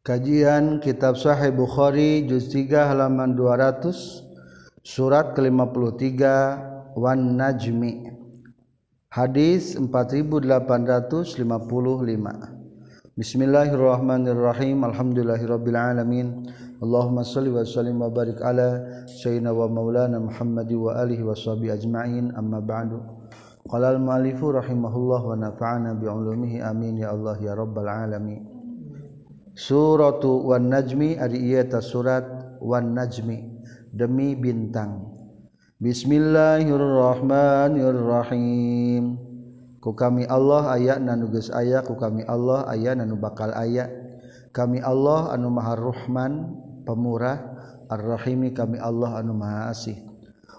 Kajian Kitab Sahih Bukhari juz 3 halaman 200 surat ke-53 Wan Najmi. Hadis 4855 Bismillahirrahmanirrahim. Alhamdulillahirabbil alamin. Allahumma shalli wa sallim wa barik ala sayyidina wa maulana Muhammad wa alihi washabi ajmain. Amma ba'du. Qala al-mu'allifu rahimahullah wa nafa'ana bi ulumihi. Amin. Ya Allah ya rabbal alamin. suratu wan najmi ari ieu ta surat wan najmi demi bintang. Bismillahirrahmanirrahim. Ku kami Allah aya na nuges aya ku kami Allah aya na nu bakal aya kami Allah anu Maha Rahman pemurah Ar-Rahimi kami Allah anu Maha Asih.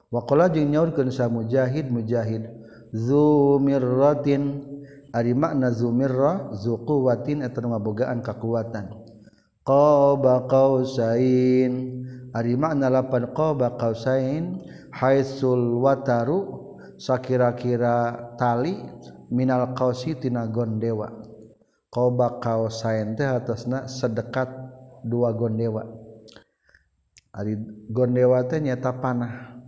Waqala jeung nyaurkeun sa mujahid mujahid zu mirratin ari makna zumirra zuquwatin eta ngabogaan kakuatan qaba qausain. Ari makna lapan qaba qausain haitsul wataru sakira-kira tali minal qausi tina gondewa qaba qausain teh atasna sedekat dua gondewa ari gondewa teh nyata panah.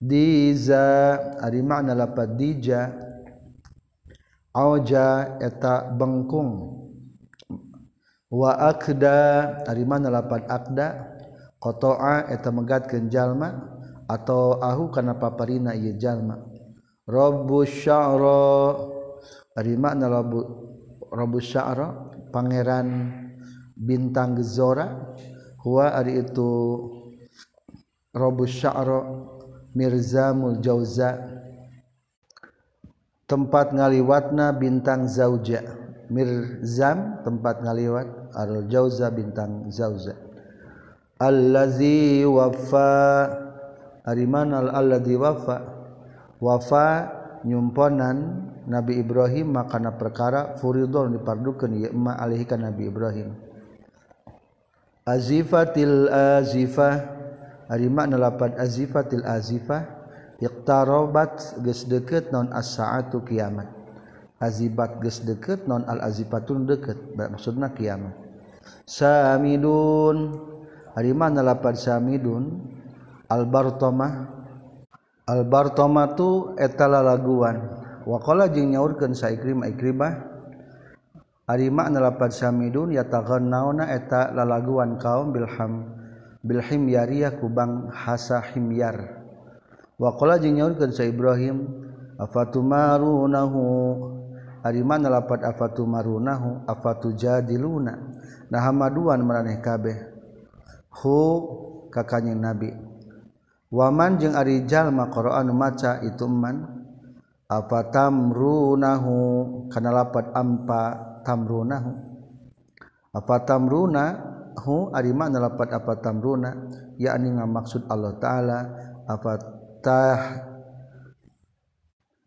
Diza ari makna lapan dija. auja eta bengkung. Wa akda ari mana lapan akda? Qata'a eta megatkeun jalma atau ahu kana paparina ieu jalma? Rabbu sya'ra. Ari makna rabbu rabbu sya'ra? Pangeran bintang gezora huwa ari itu rabbu sya'ra mirzamul jauza tempat ngaliwatna bintang zauja. Mirzam tempat ngaliwat al jauza bintang zauza. Allazi wafa. Ari mana alladzi wafa? Wafa nyumponan Nabi Ibrahim makana perkara furidon dipardukeun ieu emma alaihi ka Nabi Ibrahim. Azifatil azifah ari makna lapad azifatil azifah iqtarabat geus deukeut non as-saatu kiamat. Azibat geus deukeut non al-azifatun deukeut maksudna kiamat. Samidun. Ari mana lapad samidun? Al-bartamah al-bartamah tu eta lalaguan. Wa qala jeung nyaurkeun sa ikrimah ikrimah. Ari makna lapad samidun? Yataghannauna eta lalaguan kaum bilham bilhim yariyah kubang hasa himyar wakola jeng nyaurkeun sa Ibrahim afatumarunahu? Ari mana lapat afatumarunahu? Afatu jadiluna? Nah hamaduan maraneh kabeh. Hu ka kanjing nabi. Waman jeung ari jalma qur'an maca itu man afatamrunahu? Kana lapat ampa tamrunahu afatamrunahu? Ari mana lapat afatamruna? Yakni ngamaksud Allah taala afat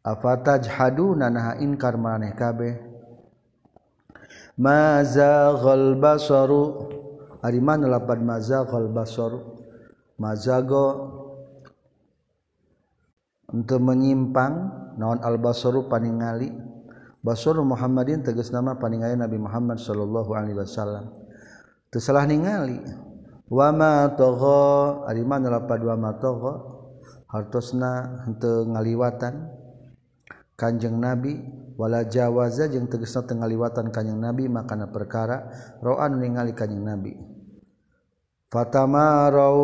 afatajhaduna inkar maneh kabeh? Mazaghal basaru ari mana lapad mazaghal basaru? Mazago untuk menyimpang naon al basaru paningali? Basaru Muhammadin tegas nama paningali Nabi Muhammad sallallahu alaihi wasallam. Teu salah ningali wa ma tagha ari mana lapad wa ma tagha hartosna henteu ngaliwatan Kanjeng Nabi wala jawaza jeung tegasna teu ngaliwatan Kanjeng Nabi makana perkara ro'an ningali Kanjeng Nabi. Fatamarau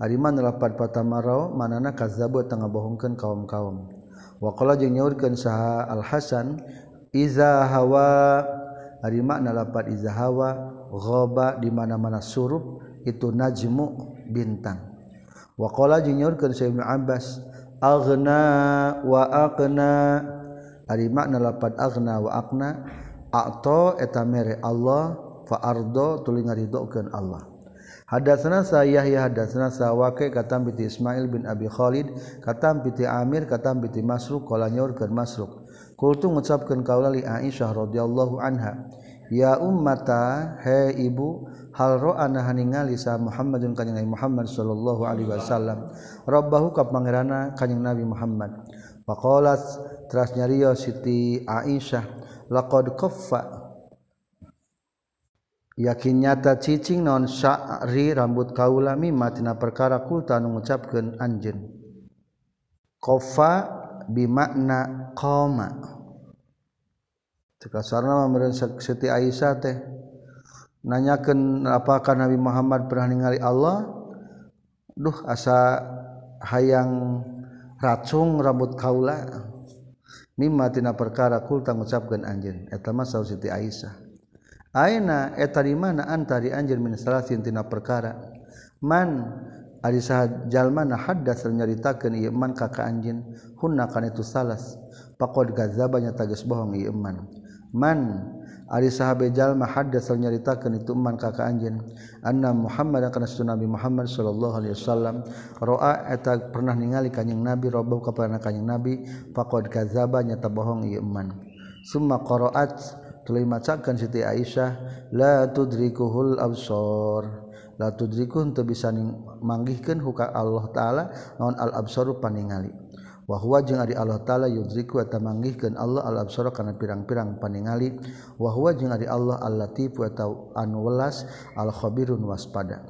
ari mana lapat fatamarau manana kazzabu teu ngabohongkeun kaum-kaum. Wa qala jeung nyaurkeun saha Al Hasan iza hawa ari makna lapat iza hawa ghaba di mana-mana surup itu najmu bintang wakola juniorkan saya Ibnu Abbas agna wa akna ari makna lapat agna wa akna akto etamere Allah fa ardo tuli ngaridokeun Allah. Hadatsana Sayyah ya hadatsana Sawake katam piti Ismail bin Abi Khalid katam piti Amir katam piti Masruq qala nyaurkeun Masruq. Qultu ngucapkeun kaula li Aisyah radhiyallahu anha ya ummata he ibu hal ro'a ningali sa Muhammadun kanjing Nabi Muhammad sallallahu alaihi wasallam. Rabbahu ka pangerana Nabi Muhammad. Faqalat teras nyarios Siti Aisyah laqad kaffa. Yakin nyata ccing non Syari rambut kaulami matina perkara kulta mengucapkan anj kofa bimakna koma Siti Aisyah teh. Nanyakan apakah Nabi Muhammad pernah ningali Allah? Duh asa hayang racung rambut kaula. Mimma tina perkara kul tang ucapkeun anjeun. Eta mah saur Siti Aisyah. Aina eta di mana antari anjeun min salasin tina perkara? Man ari saha jalma na haddas nyaritakeun ieu man ka ka anjeun. Hunna kana itu salas. Paqad gazabanya tagas bohong ieu man man Ari sahabe jalma dasar nyaritakeun itu man ka ka anjeun. Anna Muhammad kana sunnah Nabi Muhammad sallallahu alaihi wasallam. Roa eta pernah ningali kanjing Nabi robau kepada kanjing Nabi faqad kadzaba nyata bohong ieu man. Summa qaraat tuluy macakeun Siti Aisyah la tudrikuhul absor la tudrikun teu bisa manggihkeun huka Allah taala naon al absaru paningali. wahwa jeung ari Allah taala yudriku eta manggihkeun Allah al absara kana pirang-pirang paningali. Wahwa jeung ari Allah al latif wa tau anu welas al khabirun waspada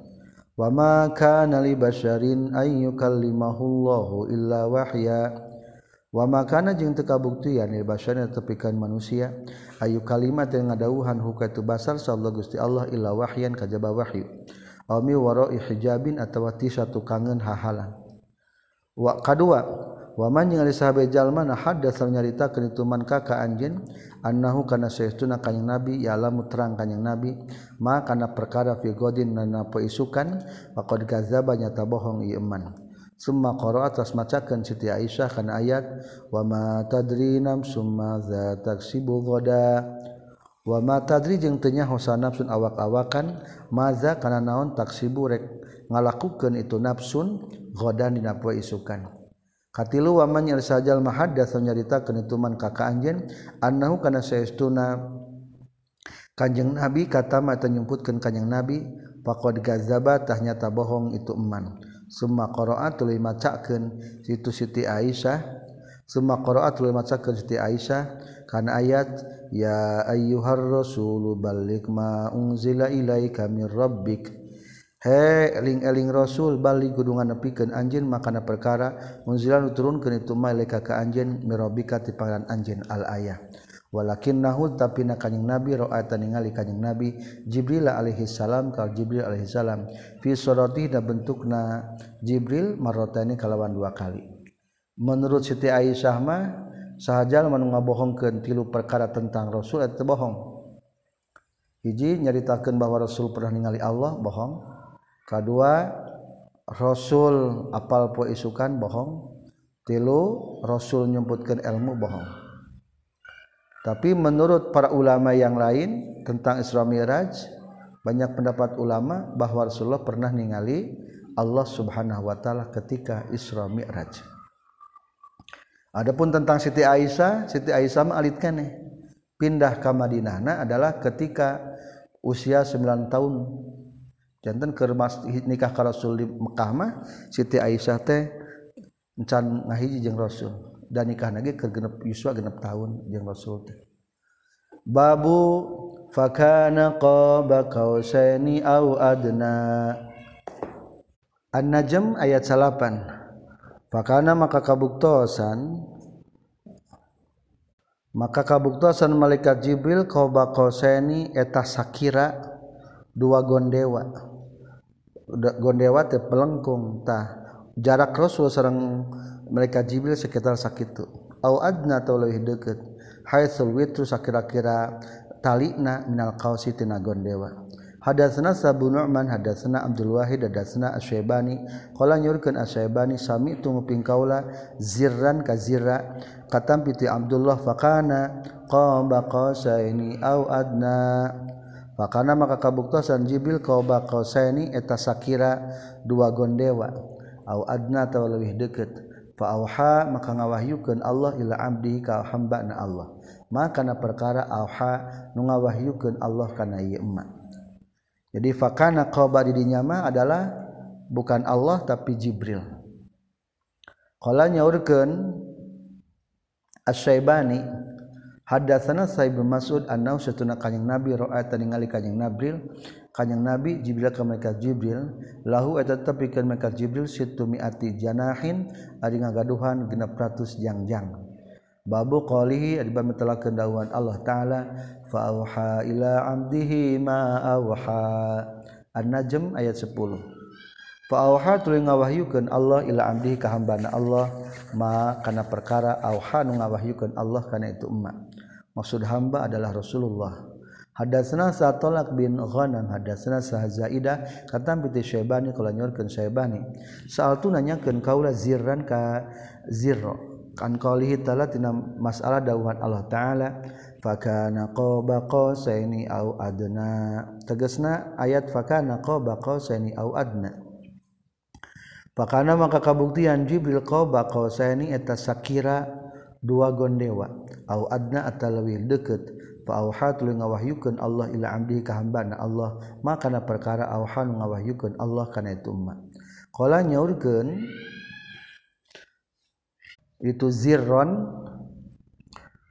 wama kana li basyarin ay yukallimahullahu illa wahya. Wama kana jeung teu kabuktian li basyarin tepikan manusia. Ayu kalimat yang ngadauhan hukatu basar sallallahu gusti Allah illa wahyan kajaba wahyu. Ami waro hijabin atau satu kangen hahalan. Wa kedua, waman yang ada sahabat jalma nah hadas nyarita kenituman kakak anjin annahu kana saestuna kanjing nabi ya lamu terang kanjing nabi ma kana perkara fi godin nana isukan faqad gazaba nyata bohong ieu eman Summa qara atas macakan Siti Aisyah kana ayat wa ma tadri summa za taksibu ghada wa ma tadri jeung teu nyaho awak-awakan maza kana naon taksibu rek ngalakukeun itu nafsun ghadan dina poe isukan katilu waman sajal ajal mahaddatsa nyarita kenituman kaka anjeun annahu kana saestuna. Kanjeng Nabi kata mata nyumputkeun Kanjeng Nabi faqad gazaba tah nyata bohong itu eman. Summa qara'a tuluy macakeun situ Siti Aisyah. Summa qara'a tuluy macakeun Siti Aisyah. Kana ayat ya ayyuhar rasul balik ma unzila ilaika mir rabbik. he eling-eling rasul Bali gudungan nepikeun anjeun makana perkara munzilan turunkeun itu malaika ka anjeun mirabika ti pangaran anjeun al ayah walakin nahu tapi na kanjing nabi ra'ata ningali kanjing nabi jibril alaihi salam kal jibril alaihi salam. Fi surati da bentukna jibril marotani kalawan dua kali. Menurut Siti Aisyah mah sahajal manu ngabohongkeun tilu perkara tentang rasul eta bohong. Hiji nyaritakeun bahwa rasul pernah ningali Allah bohong. Kedua Rasul apal po isukan bohong tilu Rasul nyumputkeun ilmu bohong tapi menurut para ulama yang lain tentang Isra Miraj banyak pendapat ulama bahwa Rasulullah pernah ningali Allah Subhanahu wa taala ketika Isra Mi'raj. Adapun tentang Siti Aisyah, Siti Aisyah nih pindah ke Madinah adalah ketika usia 9 tahun. jantan ke nikah ka Rasul di Mekah mah Siti Aisyah teh encan ngahiji jeung Rasul. Dan nikah lagi ke genep Yuswa genep tahun jeung Rasul teh. Babu fakana qaba kausaini au adna. An-Najm ayat 8 Fakana maka kabuktosan. Maka kabuktasan malaikat Jibril qaba qasaini eta sakira dua gondewa. Gondewa teh pelengkungtah jarak Rasul sareng mereka Jibril sekitar sakitu. Au adna atau lebih deket haitsul witru sakira-kira talina minal qausi tina gondewa. Hadatsana Sabu Nu'man hadatsana Abdul Wahid hadatsana Asy-Syaibani. Qala nyurkeun Asy-Syaibani sami tu nguping kaula zirran ka zirra. Katam piti Abdullah faqana qaba qasaini au adna. Pakana maka kabuktasan Jibril qaba qausaini eta sakira dua gondewa. Au adna atau lebih dekat fa auha maka ngawahyukan Allah ila abdi ka hamba-na Allah. Maka na perkara auha nu Allah kana ieu emma. Jadi fakana qaba di dinya adalah bukan Allah tapi Jibril. Qala nyaurkeun as-syaibani Hadatsana Sa'ib bin Mas'ud annau satuna kanjing Nabi ra'ata ningali kanjing Nabril. Kanjing Nabi Jibril ka malaikat Jibril. Lahu eta tepikeun malaikat Jibril situ miati janahin ari ngagaduhan 600 jangjang. Babu qalihi ari bami telakeun dawuhan Allah taala fa auha ila abdihi ma auha An-Najm ayat 10 Fa auha tuluy ngawahyukeun Allah ila abdihi ka hambana Allah ma kana perkara auha nu ngawahyukeun Allah kana itu emak. Maksud hamba adalah Rasulullah. Hadasna sa tolak bin ghanam hadasna sa zaidah kata piti syaibani kalau nyorkeun syaibani. Saal tu nanyakeun kaula zirran ka zirro. Kan qaulihi ta'ala tina masalah dawuhan Allah taala fakana qaba qasaini au adna. Tegasna ayat fakana qaba qasaini au adna. Fakana maka kabuktian jibril qaba qasaini eta sakira dua gondewa. Au adna atalawil deket fa auha tuluy ngawahyukeun Allah ila abdi ka hambana Allah maka na perkara auha nu ngawahyukeun Allah kana itu umma qala nyaurkeun itu zirron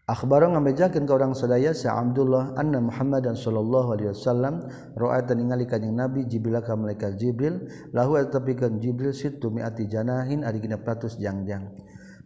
akhbaro ngamejakeun ka urang sadaya sa Abdullah anna Muhammadan sallallahu alaihi wasallam roa dan ningali kanjing Nabi Jibril ka malaikat Jibril lahu atapikeun Jibril situ miati janahin ari gina 100 jangjang.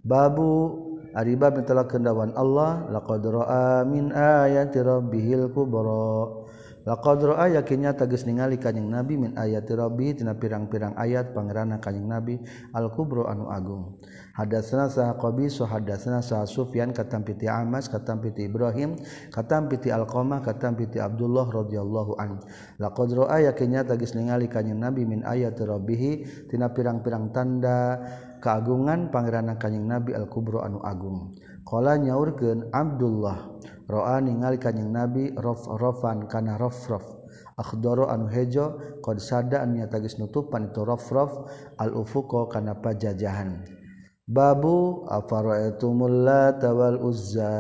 Babu ariba mitala kendawan Allah laqad ra'a min ayati rabbihil kubra. Laqad ra'a yakinnya tegas ningali kanjing nabi min ayati rabbi tina pirang-pirang ayat pangerana kanjing nabi al kubra anu agung. Hadatsana sah qabis hadatsana sah sufyan katam piti amas katam piti ibrahim katam piti alqamah katam piti abdullah radhiyallahu an laqad ra'a yakinnya tegas ningali kanjing nabi min ayati rabbih tina pirang-pirang tanda. keagungan Pangeran Kanyeng Nabi Al-Kubro anu Agung. Kola nyaurgen Abdullah roa ningali Kanyeng Nabi rofrofan kana Akhdoro anu hejo qad sada anu tagis nutupan itu rofrof al-ufuko kana pajajahan. Babu afara'aitumul lata wal uzza?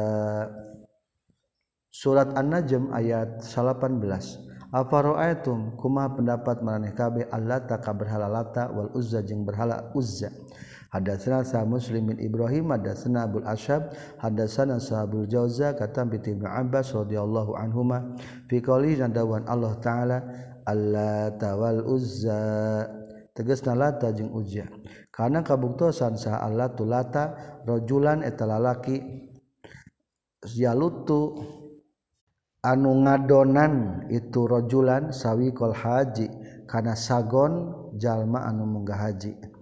Surat An-Najm ayat 18 Afaroaitum kuma pendapat maraneh kabeh Allah tak berhala lata wal uzza? Jeung berhala uzza. Hadatsana Muslim bin Ibrahim hadatsana Abdul Asyab hadatsana Sahabul Jauza kata bi Ibnu Abbas radhiyallahu anhuma. Fi qouli dawan Allah taala Allah tawal uzza. Tegasna lata jeung uzza. Karena kabuktosan sa Allah tulata rajulan eta lalaki yalutu anu ngadonan itu rajulan sawi kol haji kana sagon jalma anu munggah haji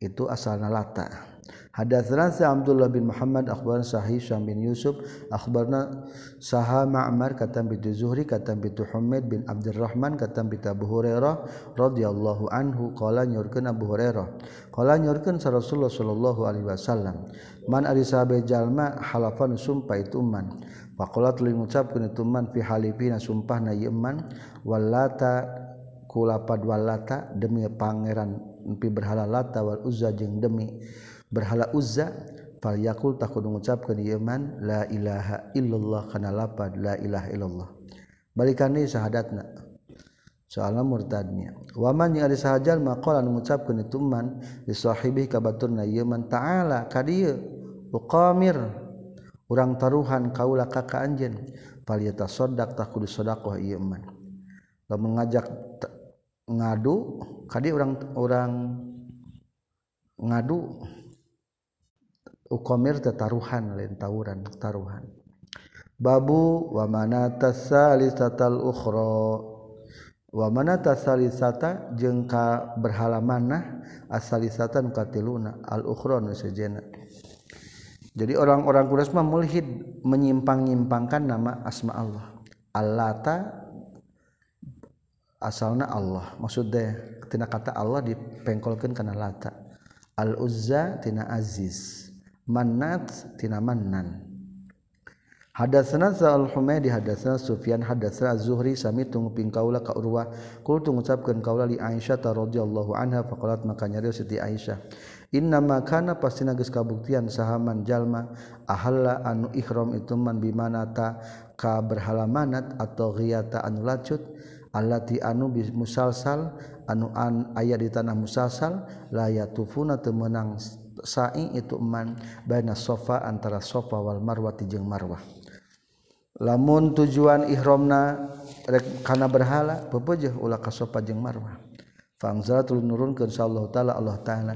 itu asalna lata. Hadatsana Abdullah bin Muhammad akhbarana Sahih Syam bin Yusuf akhbarana Saha Ma'mar katam bi Zuhri katam bi Humaid bin Abdurrahman katam bi Abu Hurairah radhiyallahu anhu qala nyurkeun Abu Hurairah qala nyurkeun Rasulullah sallallahu alaihi wasallam man ari sahabe jalma halafan sumpah itu man faqalat li ngucapkeun itu man fi halifina sumpah na yeman wallata kulapad wallata demi pangeran mimpi berhala latawal uzza jeung demi berhala uzza fal yakul takun mengucapkan iman la ilaha illallah kana lapad la ilaha illallah. Balikan syahadatna. Soalna murtadnya. Waman yang ada sahajal maqalan mengucapkan itu man li sahibi kabaturna iman ta'ala ka dieu uqamir urang taruhan kaula ka ka anjeun. Fal yatasaddaq tak kudu sedekah ieu man mengajak ngadu kadi orang-orang ngadu ukomir tetaruhan lain tawuran taruhan. Babu wa mana tasalisatal ukhra. Wa mana tasalisata jeung ka berhala asalisatan katiluna al ukhra nu sejena. Jadi orang-orang Quraisy mah mulhid menyimpang-nyimpangkan nama asma Allah. Allata asalnya Allah. Maksudnya kata Allah dipengkolkan karena lata. Al-uzza tina aziz. Manat tina mannan. Hadatsana Sa'al Humaydi hadatsana Sufyan hadatsana Zuhri sami tunggu ping kaula ka Urwah. Kul tunggu ucapkeun kaula li Aisyah radhiyallahu anha faqalat maka nyarios Siti Aisyah inna ma kana pastina geus kabuktian sahaman jalma ahalla anu ihram itu man bimanata ka berhalamanat atau ghiyata anu lacut allati anu musalsal anu an aya di tanah musalsal la yatufuna teu meunang sa'i itu man baina sofa antara sofa wal marwati jeung marwah lamun tujuan ihramna rek kana berhala pepejeh ulah ka sofa jeung marwah fangzalatul nurun insyaallah taala Allah taala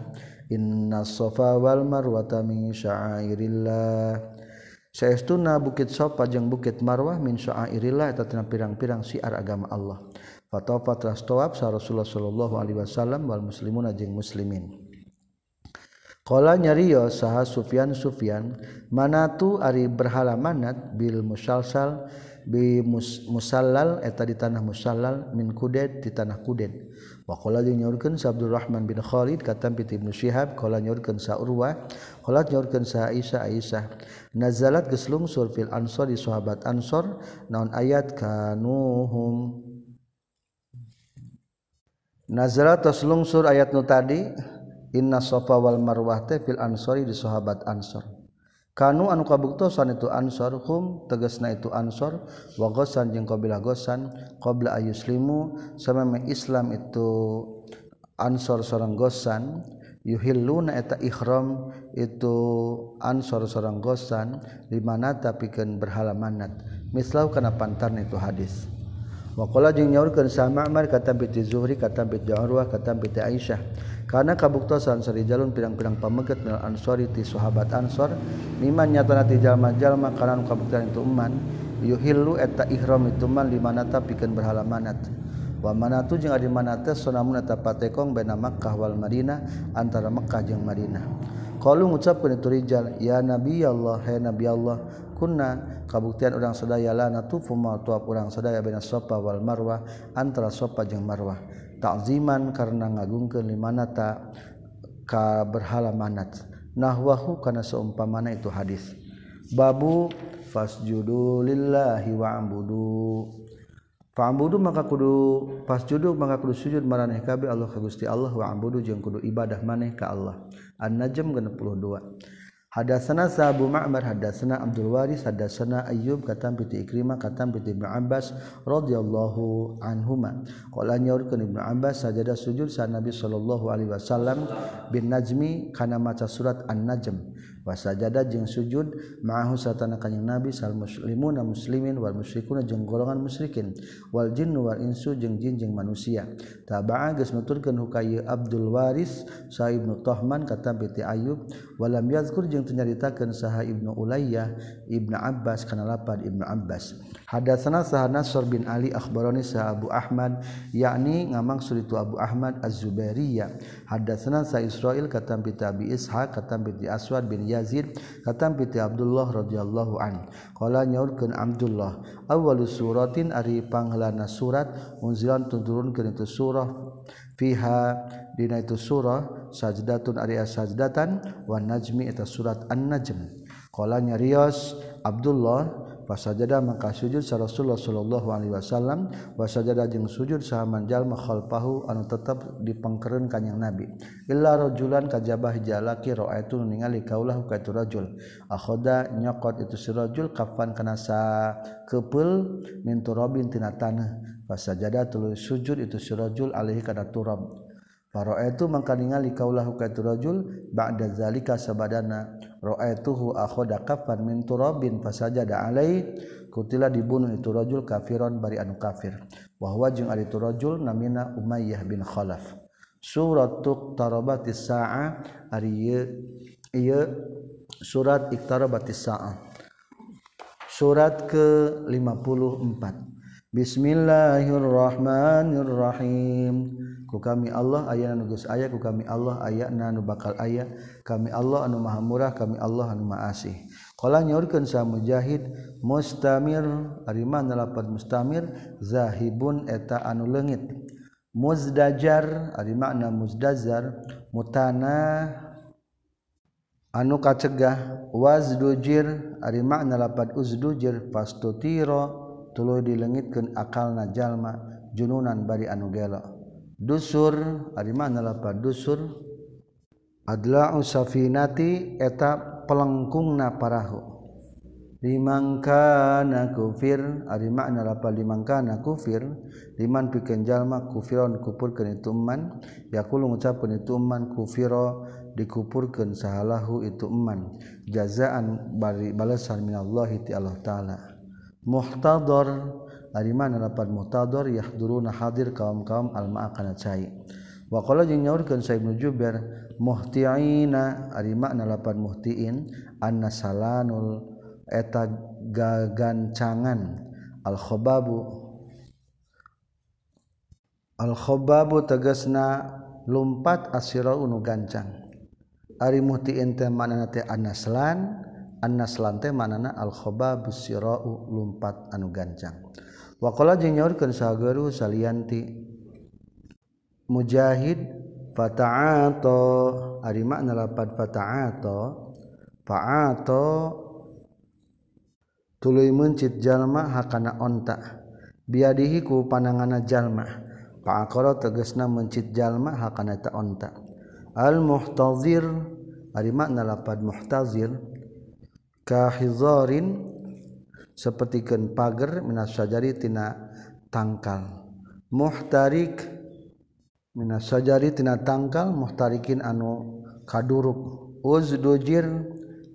inna sofa wal marwata min sya'airillah. sayaestuna bukit sopa jeung bukit marwah min sya'airillah eta tina pirang-pirang siar agama Allah. Fatofa trastawab sa Rasulullah sallallahu alaihi wasallam wal muslimuna jeung muslimin. Kala nyariyo saha Sufyan Sufyan manatu ari berhala manat bil musalsal bi mus, musallal eta di tanah musallal min kudet di tanah kudet wa qala nyaurkeun sa Abdurrahman bin Khalid katam piti Ibnu Syihab qala nyaurkeun sa Urwah qala nyaurkeun sa Aisyah Aisyah. nazalat geslungsur fil ansor di sahabat ansor naon ayat kanuhum. Nazalat taslungsur ayat nu tadi inna sofa wal marwah teh fil ansori di sahabat ansor. Kanu anu kabuktosan itu ansor hum tegasna itu ansor wa gosan jeung qabila gosan qabla ayuslimu sameme islam itu ansor seorang gosan yuhilluna eta ihram itu ansor sorang gosan limana tapikeun berhala manat. Mislau kana pantarna itu hadis. Wa qala jeung nyaurkeun sa Ma'mar kata bi Zuhri kata bi Urwah kata bi Aisyah. Karena kabuktosan sari jalun pirang-pirang pameget mil ansori ti sahabat ansor miman nyatana ti jalma-jalma kana kabuktian itu iman yuhillu eta ihram itu man limana tapikeun berhala manat. Wa manatu jeung adi manate sonamun eta patekong bena Makkah wal Madinah antara Makkah jeung Madinah. Qalu ngucapkeun itu rijal ya nabi Allah hai nabi Allah kunna kabuktian orang sadaya lana tufu ma tuap urang sadaya bena sopa wal marwah antara sopa jeung marwah. Takziman karena ngagungkeun limanata ka berhala manat. Nahwahu kana seumpamana itu hadis. Babu fasjudu lillahi wa'budu Fa'budu maka kudu pasjudu maka kudu sujud maraneh kabeh Allah ka Gusti Allah wa ambudu jeung kudu ibadah maneh ka Allah. An-Najm 62. Hadatsana Sabu Ma'mar hadatsana Abdul Waris hadatsana Ayyub katam piti Ikrimah katam piti Ibnu Abbas radhiyallahu anhuma. Qala nyaurkeun Ibnu Abbas sajada sujud sa Nabi sallallahu alaihi wasallam bin Najmi kana maca surat An-Najm. wasajada jeung sujud maahu satana kanjing nabi sal muslimuna muslimin wal musyrikuna jeung golongan musyrikin wal jinnu wal insu jeung jin jeung manusia. Taba'a geus nuturkeun hukaye Abdul Waris sa Ibnu Tahman kata Biti Ayub walam yazkur jeung tanyaritakeun saha Ibnu Ulayyah Ibnu Abbas kana lapad Ibnu Abbas. Hadatsana sah Nasr bin Ali akhbarani sah Abu Ahmad yakni ngamang suritu Abu Ahmad Az-Zubairiyah. Hadatsana sah Israil katam bi Abi Ishaq katam bi Aswad bin Yazid katam bi Abdullah radhiyallahu an. Qala nyaurkeun Abdullah awwalus suratin ari panghelana surat unzilan turunkeun itu surah fiha dina itu surah sajdatun ari sajdatan wan najmi eta surat An-Najm. Qala nyarios Abdullah pasajada maka sujud sa Rasulullah sallallahu alaihi wasallam. Wasajada jeung sujud sahaman jalma khalfahu anu tetep dipengkeren kanyang Nabi. Illa rajulan kajabah jalaki ra'aitu ningali kaulah ka itu rajul. Akhoda nyokot itu si rajul kafan kana sa kepeul min turabin tina tanah. Pasajada tuluy sujud itu si rajul alaihi kana turab. itu maka ningali kaulahu ka rajul ba'da zalika sabadana. Ra'aituhu akhoda kafan min turabin fasajada alai. Kutila dibunuh itu rajul kafiron bari anu kafir. Wa huwa jeung ari itu rajul namina Umayyah bin Khalaf. Surat tuqtarabati sa'a ari ieu surat iqtarabatis sa'a. Surat ke-54 Bismillahirrahmanirrahim. Ku kami Allah aya nugus aya. Ku kami Allah aya na nu bakal aya. Kami Allah anu maha murah kami Allah anu maha asih. Qala nyaurkeun sa mujahid mustamir ari mana lapan mustamir zahibun eta anu leungit. Muzdajar ari makna muzdazar mutana anu kacegah. Wazdujir ari makna lapan uzdujir pastutiro tulu dilengitkeun akalna jalma jununan bari anu gelo. Dusur ari mana lapa dusur? Adla usafinati eta pelengkungna parahu. Limangkana kufir ari makna lapa limangkana kufir liman pikeun jalma kufiron kupurkeun itu man yaqulu ngucapkeun itu man kufiro dikupurkeun sahalahu itu man jazaan bari balasan minallahi ti Allah taala. muhtador ari mana lapan muhtador yahduruna hadir kaum-kaum alma kana cai. Wa qala jeung nyaurkeun sa ibnu jubair muhtiina. Ari makna lapan muhtiin annasalanul eta gagancangan. Al khababu al khababu tegasna lumpat asira unu gancang. Ari muhtiin teh makna teh annaslan annas lante manana al-khobabus sirau lumpat anu gancang. Waqala jeung nyaurkeun sageuruh salianti mujahid fata'ato. Ari makna lapad fata'ato. Fa'ato. Tuluy mencit jalma hakana onta. Biadihi ku panangana jalma. Fa'aqara tegasna mencit jalma hakana ta onta. Al muhtazir ari makna lapad muhtazir. kahizorin sepertikan pagar minas tina tangkal. Muhtarik minas tina tangkal muhtarikin anu kaduruk. Uzdujir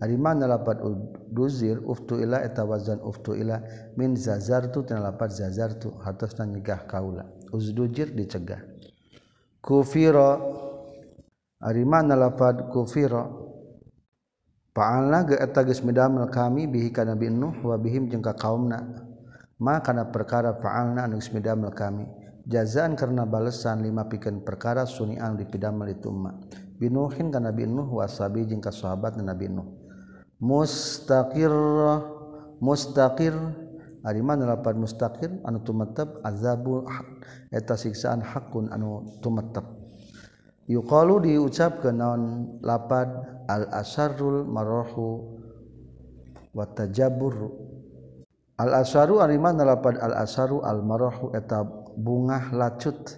ari mana lapat duzir uftu ila eta wazan uftu ila min zazartu tina lapat zazartu hatasna nyegah kaula. Uzdujir dicegah. Kufira ari mana lapat kufira fa'alna ge eta geus midamel kami bihi kana nabi nuh wa bihim jeung ka kaumna. Ma kana perkara fa'alna anu geus midamel kami. Jazaan karena balesan lima pikeun perkara sunian dipidamel itu ma binuhin kana nabi nuh wa sabi jeung ka sahabat nabi nuh. Mustaqir mustaqir. Ari mana lapan mustaqir? Anu tumetep azabul eta siksaan hakun anu tumetep. yuqalu diucapkeun naon? Lapad al asharul marahu wa tajabbur. Al asharu ari mana lapad al asharu al marahu eta bungah lacut.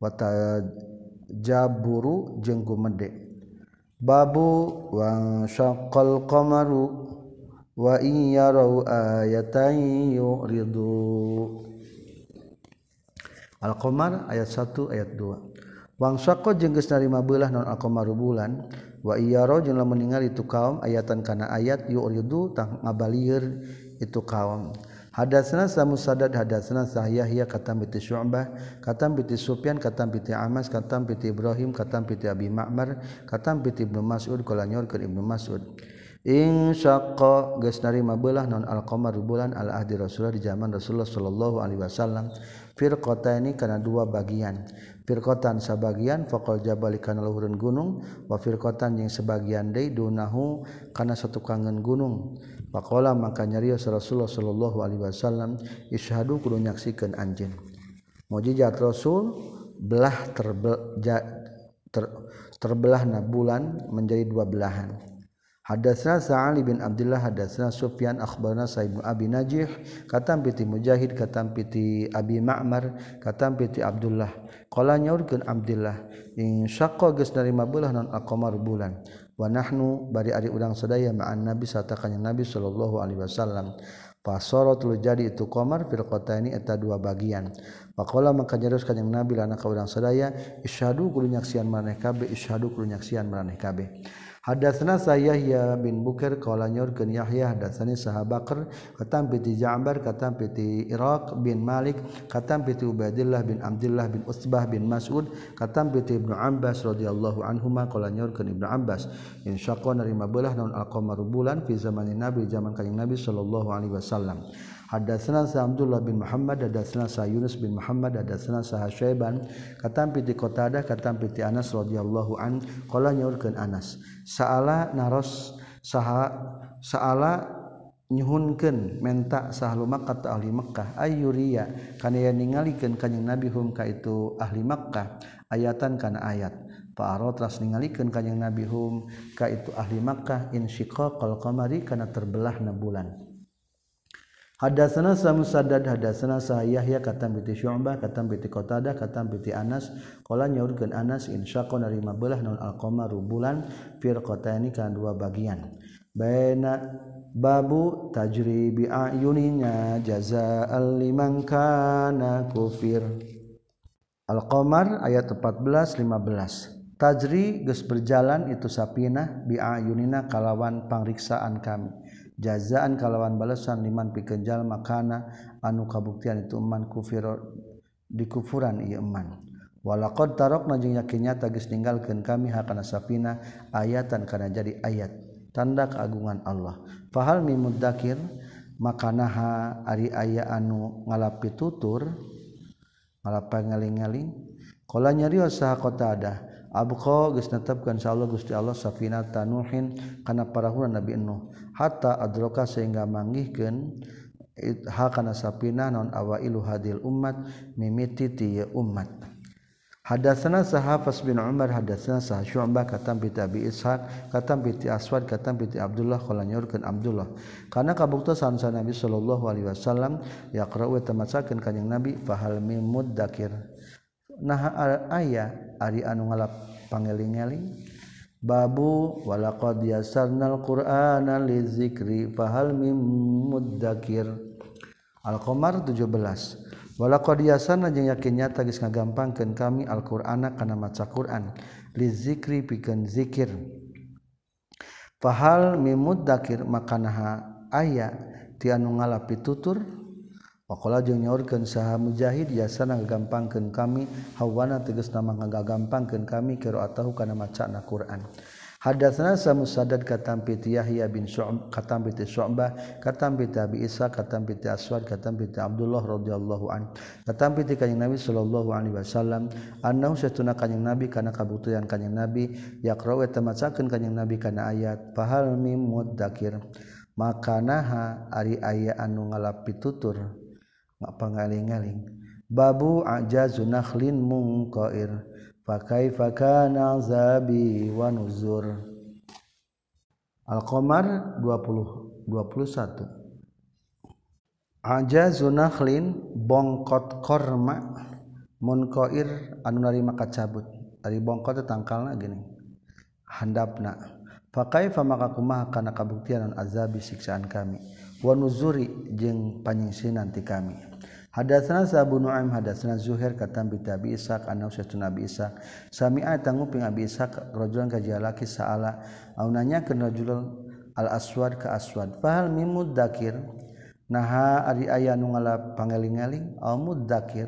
Wa tajaburu jeung gumede. Babu wa syaqqal qamaru wa in yarau ayatan yuridu. Al-Qamar ayat 1 ayat 2 Wangsako jengges narima belah non alkomaru bulan wa iyaro jumlah meninggal itu kaum ayatan kana ayat yuk ridu tang ngabalir itu kaum. Hadatsana Musaddad hadatsana Sahyahya katam bi Syu'bah katam bi Sufyan katam bi Amas katam bi Ibrahim katam bi Abi Ma'mar katam bi Ibnu Mas'ud kala nyorkeun Ibnu Mas'ud. In syaqqa geus narima beulah non al-qamar bulan al ahdi Rasulullah di zaman Rasulullah sallallahu alaihi wasallam. Firqataini kana dua bagian firkotan sebagian fakol jabalikan luhureun gunung wa firkotan yang sebagian deui dunahu kana satu kangen gunung Pakola maka nyarios Rasulullah Shallallahu Alaihi Wasallam isyhadu kudu nyaksikan anjeun Mujizat Rasul belah terbe, ja, ter, terbelah na bulan menjadi dua belahan. Hadatsna Sa'ali bin Abdullah hadatsna Sufyan akhbarna Sa'id bin Abi Najih katam piti Mujahid katam piti Abi Ma'mar katam piti Abdullah. Qala nyaurkeun Abdullah in syaqqa geus narima beulah non aqamar bulan? Wa nahnu bari ari urang sadaya ma'an nabi sarta nabi sallallahu alaihi wasallam. Fasaratul jadi itu qamar fil qataini eta dua bagian. Pakola maka nyarus kanjeng Nabi lana ka urang sadaya isyhadu kudu nyaksian maneh kabeh isyhadu kudu nyaksian maneh kabeh. Hadatsna Yahya bin Bukair qala nyurkeun Yahya hadatsani sahabakr katam piti Ja'bar katam piti Iraq bin Malik katam piti Ubaidillah bin Abdullah bin Utsbah bin Mas'ud katam piti Ibnu Abbas radhiyallahu anhuma qala nyurkeun Ibnu Abbas. In syaqa narima beulah naon al-qamaru bulan fi zamanin Nabi zaman kanjing Nabi sallallahu alaihi wasallam. Hadatsana Abdullah bin Muhammad hadatsana sa Yunus bin Muhammad hadatsana sa Syaiban katampi ti Qatadah katampi ti Anas radhiyallahu an qala nyaurkeun Anas saala naros saha saala nyhunken menta sahluma kata ahli Mekkah ayuriya kana ningalikeun kanjing Nabi hum ka itu ahli Mekkah ayatan kana ayat Paro teras ningalikeun kanjing Nabi hum ka itu ahli Mekkah insyiqaqal qamari kana terbelah na bulan. Hadatsana Musaddad hadatsana Yahya katam bi Syu'bah katam bi Qatadah katam bi Anas. Qala nyaurkeun Anas insyaqa narima belah naon al-qamaru bulan firqataini kana dua bagian. Baina babu tajri bi ayuninya jazaa'al kufir. Al-Qamar ayat 14 15 tajri geus berjalan itu sapinah bi ayunina kalawan pangriksaan kami jazaan kalawan balasan liman pikenjal makana anu kabuktian itu iman kufir di kufuran ieu iman walaqad tarakna jeung yakinnya tagis ninggalkeun kami hakana safina ayatan kana jadi ayat tanda keagungan Allah. Fahal min mudzakir makanaha ari aya anu ngalapi tutur ngalapi ngaling-ngaling qala nyarios saha qatadah abqa geus netepkeun insyaallah Gusti Allah safina tanuhin kana parahuran Nabi Nuh. Hatta adroka sehingga manggihkeun ha kana sapina non awailu hadil umat mimiti ti umat Hadatsana Sahafas bin Umar hadatsana Sah Syu'bah katam bi Abi Ishaq katam bi Aswad katam bi Abdullah qala Abdullah. Kana kabuktosan sa Nabi sallallahu alaihi wasallam yaqra'u tamasakeun kanjing Nabi fahal mim mudzakir nah aya ari anu ngalap pangeling-eling? Babu walaqad yasarnal qur'ana lizikri fahal mim mudzakir. Al-Qamar 17 walaqad yasarna jeung yakin nyata geus ngagampangkeun kami Al-Qur'ana kana maca Qur'an. Lizikri pikeun zikir. Fahal mim mudzakir makanaha aya ti anu ngalap tutur Pakola jeung nyorkeun saha mujahid yasana ngagampangkeun kami. Hawana tegas nama ngagampangkeun kami qiraatahu kana macana Quran. Hadatsana Samusaddad katampi Yahya bin Syu'b katampi Syu'bah katampi Abi Isa katampi Aswad katampi Abdullah radhiyallahu an katampi kanjeng Nabi sallallahu alaihi wasallam. Annahu satuna kanjing Nabi kana kabutuhan kanjing Nabi yaqra'u tamacakeun kanjing Nabi kana ayat fahal mim mudzakir makanaha ari aya anu ngalapi tutur pangaling-aling babu ajazu mung koir, pakai fakana azabi wanuzur Al-Qamar 20 21 Aja nakhlin bongkot korma munkoir anu narima kacabut. Tadi bongkot tangkalnya gini. Handapna. Pakai famaka kumaha kana kabuktian azabi siksaan kami. Wanuzuri jeng jeung panyingsinan ti kami. Hadatsana Abu Nu'aim hadatsana Zuhair katam bi Abi Ishaq annahu usatu Nabi Ishaq. Sami'a tanguping Abi Ishaq rajulan ka jalaki sa'ala. Au nanya ka rajulan al aswad ka aswad. Fahal mimud dakir naha ari aya nu ngala pangeling-eling au mudzakir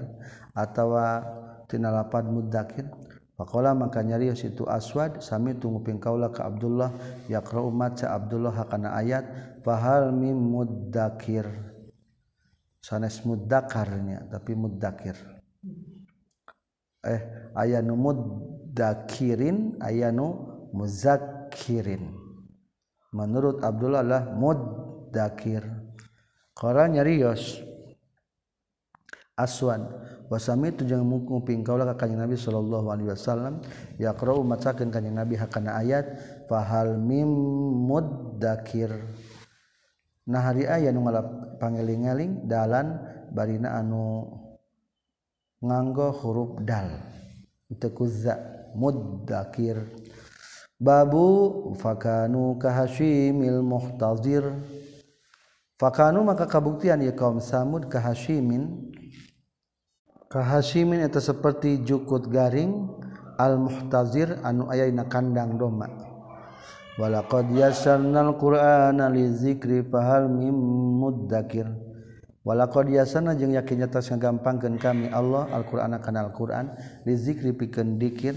atawa tina lapad mudzakir faqala maka nyarios itu aswad sami tunguping kaula ka Abdullah yaqra maca Abdullah hakana ayat. Fahal mimud dakir sanes mudakarnya tapi mudakir eh ayanu mudakirin muzakirin menurut Abdullah lah mudakir Quran nyarios. Aswan wasami itu jangan mengkuping kaulah ka kanjeng Nabi sallallahu alaihi wasallam yaqra'u macakeun kanjeng Nabi hakana ayat fahal mim muddakir. nah hari aya nu ngalap pangeling-eling dalan barina anu nganggo huruf dal. Teu kuzza mudzakir babu fakanu kahashimil muhtazir. Fakanu maka kabuktian ya kaum samud kahashimin kahashimin itu seperti jukut garing al muhtazir anu aya dina kandang domba walaqad yasarnal qur'ana lizikri fahal mim mudzakir walaqad yasarna jeung yakinnya tos ngagampangkeun kami Allah Al-Qur'ana kana Al-Qur'an lizikri pikeun dikir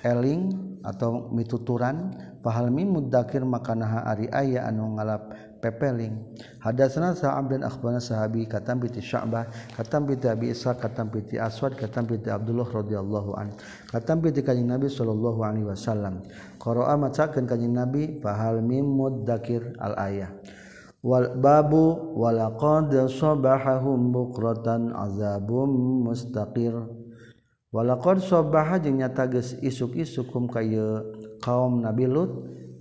eling atau mituturan fahal mim mudzakir makana ari aya anu ngalap pepeling. Hadasna sa abdan akhbarana sahabi katam piti sya'bah katam piti abi ishaq katam piti aswad katam piti abdullah radhiyallahu an katam piti kanjing nabi sallallahu alaihi wasallam. Qara'a macakeun kanjing nabi fahal mim muddakir al ayah wal babu walaqad sabahahum bukratan azabum mustaqir. Walaqad sabaha jeung nyata geus isuk-isuk hum kaye kaum nabi lut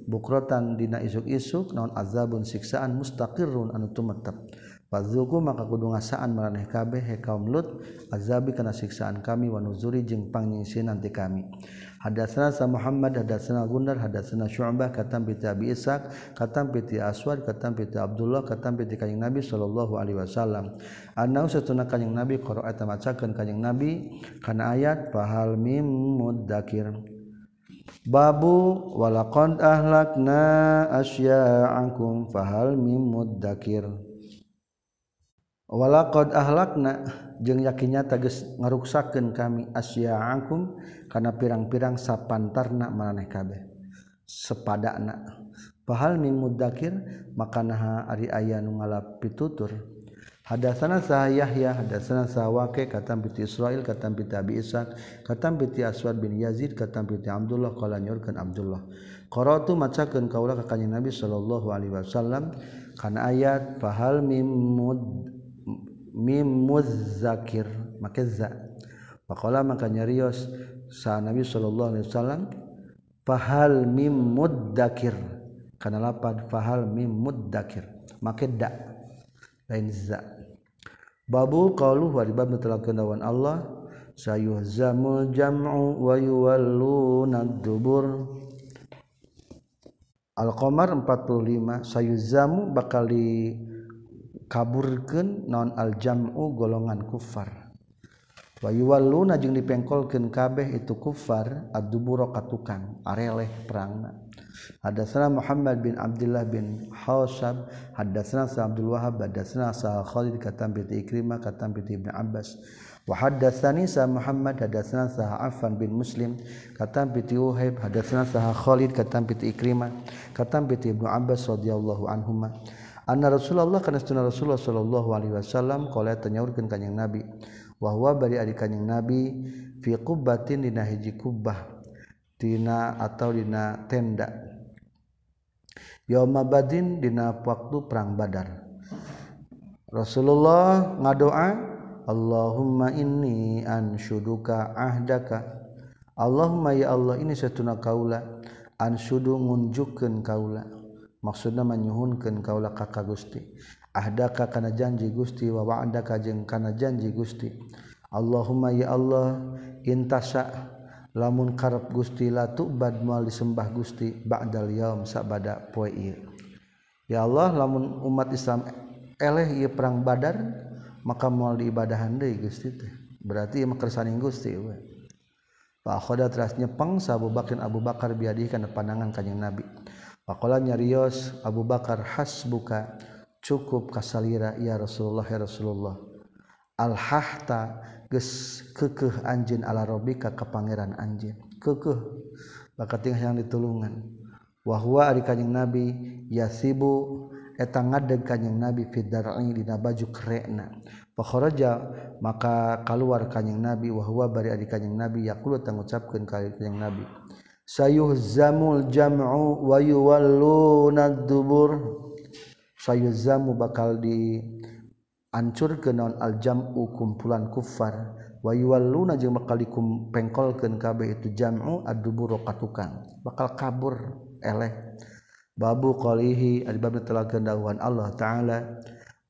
bukrotan dina isuk-isuk naon azabun siksaan mustaqirun anu tumetep Fazuku maka kudu ngasaan maraneh kabeh he kaum Lut azabi kana siksaan kami wa nuzuri jeung pangyingsin nanti kami. Hadatsana sa Muhammad hadatsana Gundar hadatsana Syu'bah katam bi Abi Ishaq katam bi Aswad katam bi Abdullah katam bi kanjing Nabi sallallahu alaihi wasallam. Anau satuna kanjing Nabi qira'at macakeun kanjing Nabi kana ayat fahal mim muddakir. babu walakon ahlakna asya'akum fahal mimud dakir walakon ahlakna jeung yakinnya teges ngaruksakeun kami asya'akum karena pirang-pirang sapantarna maraneh kabeh sepadakna. Fahal mudzakir maka naha ari aya nu ngalap pitutur. Hadatsana sah Yahya hadatsana sah Waqi katam bi Israil katam bi Abi Ishaq katam bi Aswad bin Yazid katam bi Abdullah qala nyurkeun Abdullah. Qara'tu macakeun kaula ka kanjeng Nabi sallallahu alaihi wasallam kana ayat pahal mim mud mimuzakir maka za. Pakola maka nyarios sa Nabi sallallahu alaihi wasallam fahal mim muddakir. Kana lapad fahal mim muddakir. Maka da lain za babu qalu wa ribab mutlakeun Allah sayuhzamul jam'u wa yuwalluna dubur Al-Qamar 45 sayuzamu bakal di kaburkeun non al-jam'u golongan kufar. Wa yuwalluna jeung dipengkolkeun kabeh itu kufar ad-dubura ka tukang areleh perangna. Hadatsana Muhammad bin Abdullah bin Hasyab hadatsana Sa Abdul Wahhab. Hadatsana Sa Khalid. Katam bi Ikrimah. Katam bi Ibnu Abbas. Wa hadatsani Sa Muhammad. Hadatsana Sa Affan bin Muslim. Katam bi Uhayb. Hadatsana Sa Khalid. Katam bi Ikrimah. Katam bi Ibnu Abbas radhiyallahu anhuma anna Rasulullah kana sunna Rasulullah sallallahu alaihi wasallam qala tanyaurkeun ka nabi. Wa huwa bari adik kanjing nabi fi qubbatin dina hiji kubbah. tina atau dina tenda. Yauma badin dina waktu perang badar. Rasulullah ngadoa Allahumma inni ansyuduka ahdaka. Allahumma ya Allah ini satuna kaula. Ansyudu ngunjukkeun kaula. Maksudna manyuhunkeun kaula ka ka Gusti. Ahdaka kana janji Gusti wa wa'adaka jeung kana janji Gusti. Allahumma ya Allah intasa. lamun karep Gusti latu bad mual disembah Gusti ba'dal yaum sabada poe ieu. Ya Allah lamun umat Islam eleh ieu perang Badar maka mual diibadahan deui Gusti teh. Berarti ieu mah kersaning Gusti we. Fa khoda teras nyepeng sa Abu Bakar Abu Bakar biadi kana pandangan kanjing Nabi. Pakola nyarios Abu Bakar hasbuka cukup kasalira ya Rasulullah ya Rasulullah. Al hahta geus kekeh anjeun ala robika ka pangeran anjeun. Kekeh. Bakat yang ditulungan wa huwa ari kanjing nabi yasibu eta ngadeg kanjing nabi fi dar'i dina baju kerekna fa kharaja maka keluar kanjing nabi wa huwa bari ari kanjing nabi yaqulu tangucapkeun ka kanjing nabi sayuhzamul jam'u wa yuwalluna ad-dubur sayuhzamu bakal di ancur ke naon aljamu kumpulan kufar wayual luna jeung bakalikum pengkolkeun kabeh itu jam'u aduburu katukang. Bakal kabur eleh. Babu qalihi adibab telah telakeun Allah taala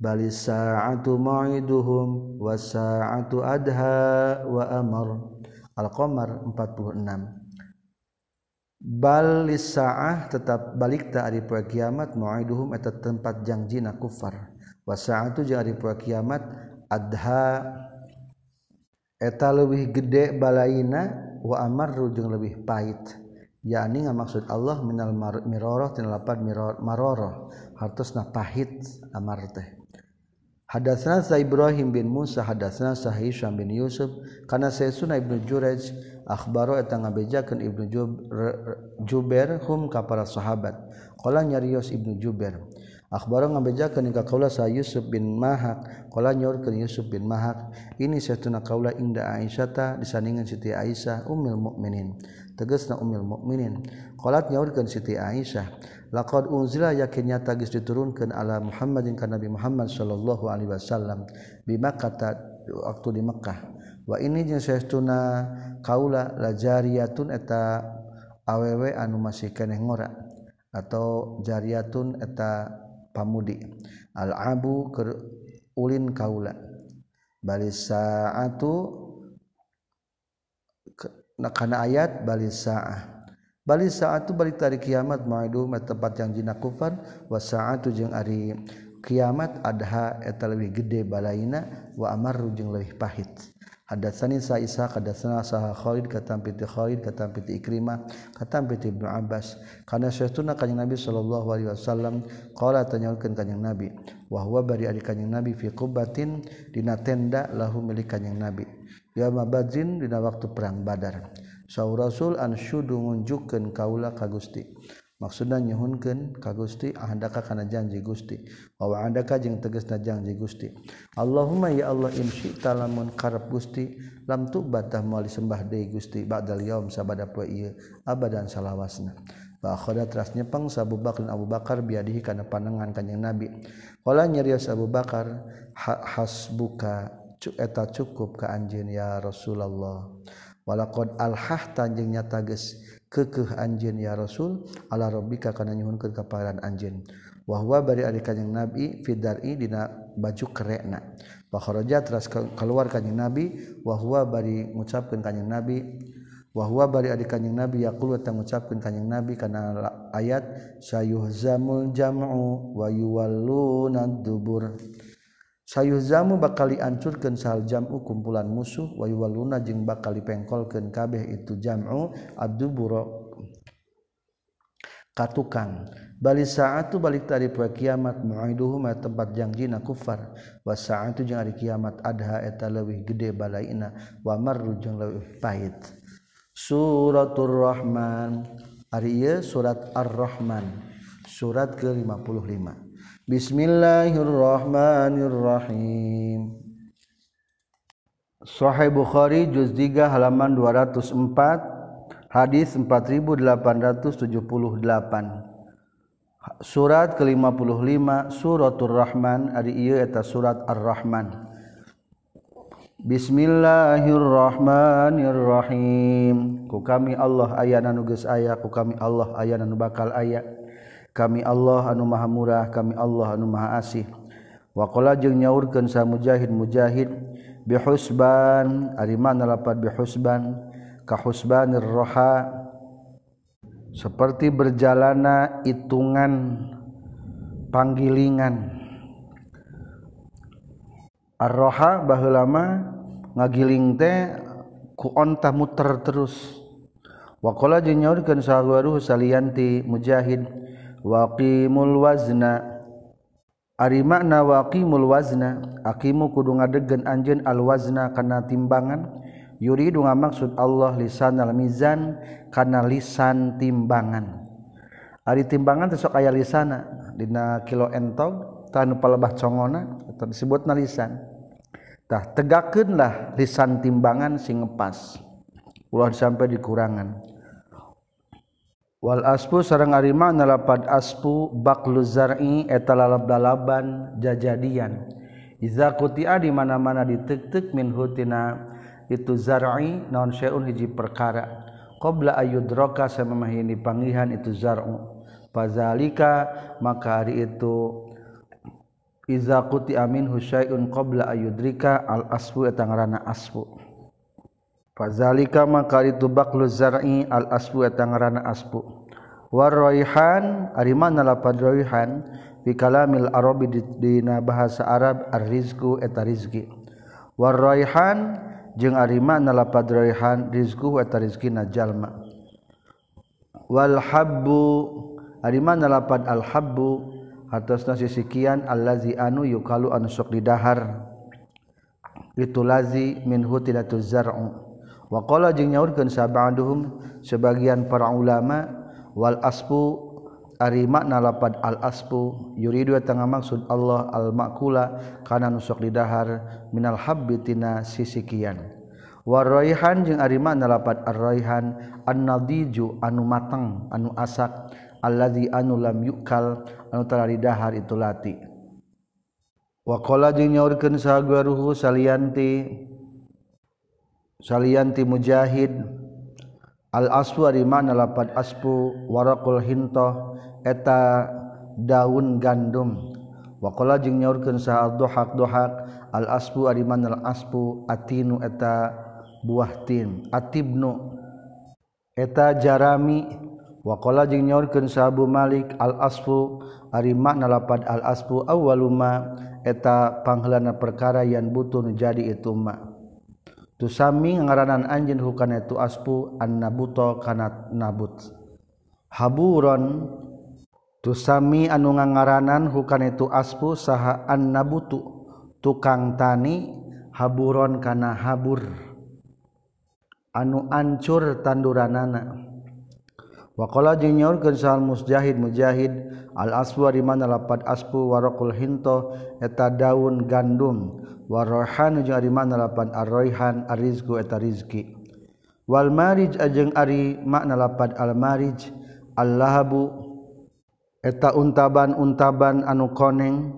bali sa'atu ma'iduhum wa sa'atu adha wa amar. Al-qamar 46 Balis sa'ah tetap balik ta kiamat Mu'iduhum eta tempat jangjina kufar wasaatu jari pro kiamat adha eta lebih gede balaina wa amarru jeung lebih pahit. Yakni maksud Allah minal miroro tina lapan maroro hartosna pahit amar teh. Hadatsana Sa Ibrahim bin Musa hadatsana Sa Hisham bin Yusuf. Kana Sayyiduna Ibnu Jurayj akhbaro eta ngabejakeun Ibnu Jubair hum ka para sahabat. Qala nyarios Ibnu Jubair Akbar ngabejakeun ka kaula sa Yusuf bin Mahak qala nyorkeun Yusuf bin Mahak. Ini satuna kaula inda Aisyata disandingan Siti Aisyah ummul mukminin tegasna ummul mukminin qalat nyorkeun Siti Aisyah laqad unzila yakinnya tagis diturunkeun ala Muhammadin ka Nabi Muhammad sallallahu alaihi wasallam bi Makkah waktu di Mekkah wa ini jeung satuna kaula la jariyatun eta awewe anu masih keneh ngora atau jariyatun eta pamudi. Al-abu ulin kaula bali saatu kana ayat bali saah. Bali saatu balik dari kiamat ma'adu tempat yang jina kufar wa saatu jeung ari kiamat adha eta leuwih gede balaina wa amaru jeung leuwih pahit. Hadatsani sa Isa hadatsana sa Khalid katam piti Khalid katam piti Ikrimah katam piti Ibnu Abbas. Kana saytuna kanjing Nabi sallallahu alaihi wasallam qala tanyakeun kanjing Nabi wa huwa bari ari kanjing Nabi fi qubbatin dina tenda lahu milik kanjing Nabi. Ya mabadzin dina waktu perang Badar. Saur Rasul an syudu ngunjukkeun kaula ka Gusti. maksudnya nyuhunkeun ka Gusti ahandaka kana janji Gusti. Wa andaka jeung tegesna janji Gusti. Allahumma ya Allah insyi talamun karep Gusti lam tu batah sembah deui Gusti ba'dal yaum sabada poe ieu abadan salawasna. Fa akhadha teras nyepeng Abu Bakar Abu Bakar biadihi kana panengan kanjing Nabi. Qala nyarios Abu Bakar hasbuka eta cukup ka anjeun ya Rasulullah. Walaqad alhah jeung nyata geus kekeh anjin ya Rasul Allah Rabbika kana nyuhunkeun kaparan anjin wa huwa bari ari kanjing Nabi fidari dina baju kerekna. Fa kharaja teras keluar kanjing Nabi wa huwa bari ngucapkeun kanjing Nabi. Wa huwa bari ari kanjing Nabi yaqulu ta ngucapkeun kanjing Nabi kana ayat sayuhzamul jam'u wa yuwalluna dubur. sayuzamu bakal ancurkan sal jamu kumpulan musuh wayuwaluna jeung bakal dipengkolkeun kabeh itu jamu Abdulburo katukan bali itu balik tadi poe kiamat mu'iduhum tempat janjina kufar. Was saatu jeung hari kiamat adha eta leuwih gede balaina wa marru jeung leuwih pahit. Suratul rahman ari surat ar-rahman surat ke-55 Bismillahirrahmanirrahim. Sahih Bukhari juz 3 halaman 204 hadis 4878 Surat ke-55 Suratur Rahman ari ieu eta surat Ar-Rahman. Bismillahirrahmanirrahim. Ku kami Allah aya nu geus aya ku kami Allah aya nu bakal aya. kami Allah anu maha murah kami Allah anu maha asih. Wakola jeung nyaurkeun sa mujahid mujahid bihusban ari mana lapat bihusban? Ka husbanir roha seperti berjalana itungan panggilingan. Arroha baheulama ngagiling teh ku onta muter terus. Wakola jeung nyaurkeun sa salianti mujahid. waqimul wazna. Ari makna waqimul wazna akimu kudu ngadegen anjeun al wazna kana timbangan. Yuridu ngamaksud Allah lisan al mizan kana lisan timbangan. Ari timbangan teh sok aya lisana dina kilo entog tanu palebah congona atau disebut lisan. Tah tegakeunlah lisan timbangan sing ngepas. Ulah sampai dikurangan. wal aspu sareng arima nalapad aspu baklu zar'i eta lalab-lalaban jajadian. Iza kutia di mana-mana ditek-tek min hutina itu zar'i naon syai'un hiji perkara. Qabla ayudraka samemahini pangihan itu zar'u. Fazalika maka hari itu iza quti'a minhu syai'un qabla ayudrika al aspu eta ngaranna aspu. fazalika maka itu baklu zar'i al asbu eta ngaranna asbu war raihan ari mana lapad raihan fi kalamil arabi dina bahasa arab arrizqu eta rizqi. War raihan jeung ari mana lapad raihan rizqu eta rizqina jalma. Wal habbu ari mana lapad al habbu atasna sisikian allazi anu yukalu anu sok didahar. Itu lazi min hutilatu zar'u. Wakola jeung nyaurkeun sabanduhum sebagian para ulama wal aspu ari makna lapad al asfu yuridu tengah maksud Allah al makula kana nusuk didahar minal habbi tina sisikian. Warraihan jeung ari makna lapad arraihan annadiju anu matang anu asak alladzi anu lam yukal anu tara didahar itu lati. Wakola jeung nyaurkeun sagaruhu salianti salianti mujahid al-aswari mana lapad aspu warakul hintoh eta daun gandum. Wakola jeung nyaurkeun saha dohak dohak al aspu ari mana al aspu atinu eta buah tin atibnu eta jarami. Wakola jeung nyaurkeun saha bu malik al aspu ari makna lapad al aspu awwaluma eta panghelana perkara yang butuh jadi itu mak tusami ngaranan anjin hukana itu aspu an nabuto kana nabut. Haburon tusami anu ngaranan hukana itu aspu saha an nabutu. Tukang tani haburon kana habur. Anu ancur tanduranana. Waqala jeung nyaurkeun sahal Mujahid Mujahid al aswa di mana lapat aspu waraqul hinto eta daun gandum. warohan jeung ari makna lapan arroihan arizku eta rizki. Wal marij ajeng ari makna lapan al marij allahabu eta untaban-untaban anu koneng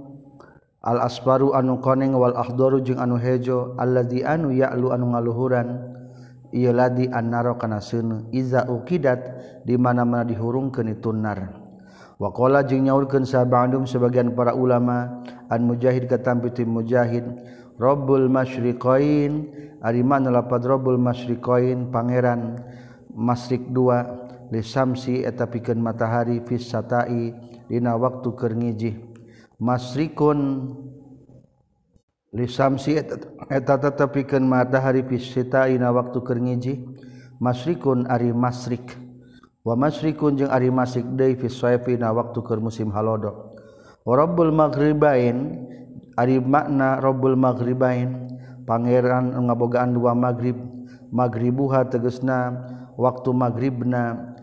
al asbaru anu koneng wal ahdaru jeung anu hejo alladzi anu ya'lu anu ngaluhuran ieu ladi annaro kana seuneu iza ukidat di mana-mana dihurungkeun itu nar. Wa qala jeung nyaurkeun sabandum sebagian para ulama an mujahid katampi tim mujahid Robul masyriqain. Ari mana lapad Robul masyriqain? Pangeran masyrik dua. Lisamsi samsi matahari fis satai. Dina waktu keur ngijih masyrikun Lisamsi eta tetep matahari fis satai. Dina waktu keur ngijih masyrikun ari masyrik wa masyrikun jeung ari masyrik Dei fis sayfi dina waktu keur musim halodo. Wa rabbul maghribain. Ari makna Robul maghribain. Pangeran ngabogaan dua magrib maghribuha tegesna waktu maghribna.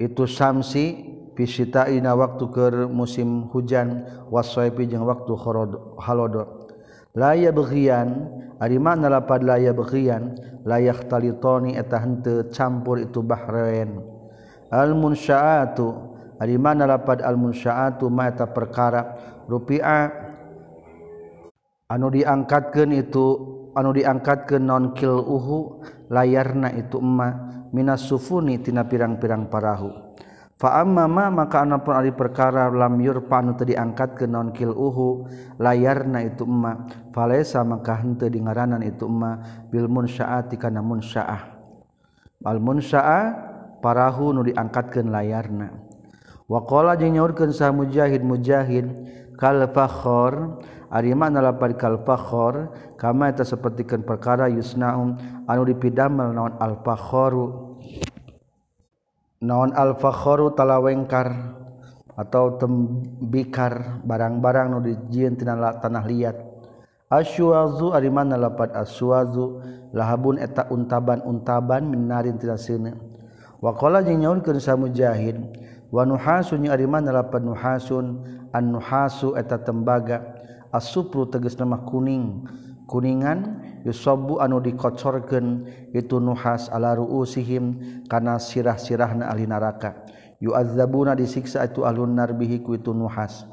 Itu samsi fisitaina waktu ke musim hujan wasaipi jeung waktu khorod halodo. Laya begian ari makna lapad laya begian layak talitoni eta henteu campur itu bahrain. Al munsyaatu ari mana lapad al munsyaatu ma eta perkara. rupiah. Anu diangkatkan itu anu diangkat ke nonkil uhu layarna itu emma Minas sufuni tina pirang-pirang parahu. Ma maka anakpun Ali perkara lamyur panu tadi diangkat ke nonkil uhu layarna itu emma. Falesa maka hente di ngaranan itu emma Bilmun Syaah kana munsyaah. Al Syaah parahu nu diangkatkan layarna. Wakola jeung nyaurkeun sa mujahid mujahid kalfakhor ari mana lapar kalfakhor kama eta sapertikeun perkara yusnaum anu dipidamel naon alfakhoru. Naon alfakhoru talawengkar atau tembikar barang-barang nu dijieun tina tanah liat. Aswazu ari mana lapar aswazu lahabun eta untaban-untaban minarin tina sini waqala jeung nyaurkeun samujahid wa nuhasun ari mana lapar nuhasun? annuhasu eta tembaga. Asupru teges nama kuning. Kuningan yusobu anu dikocorken itu nuhas ala ruusihim kana sirah-sirahna ahli neraka. Yu'adzabuna disiksa itu alun narbihi ku itu nuhas.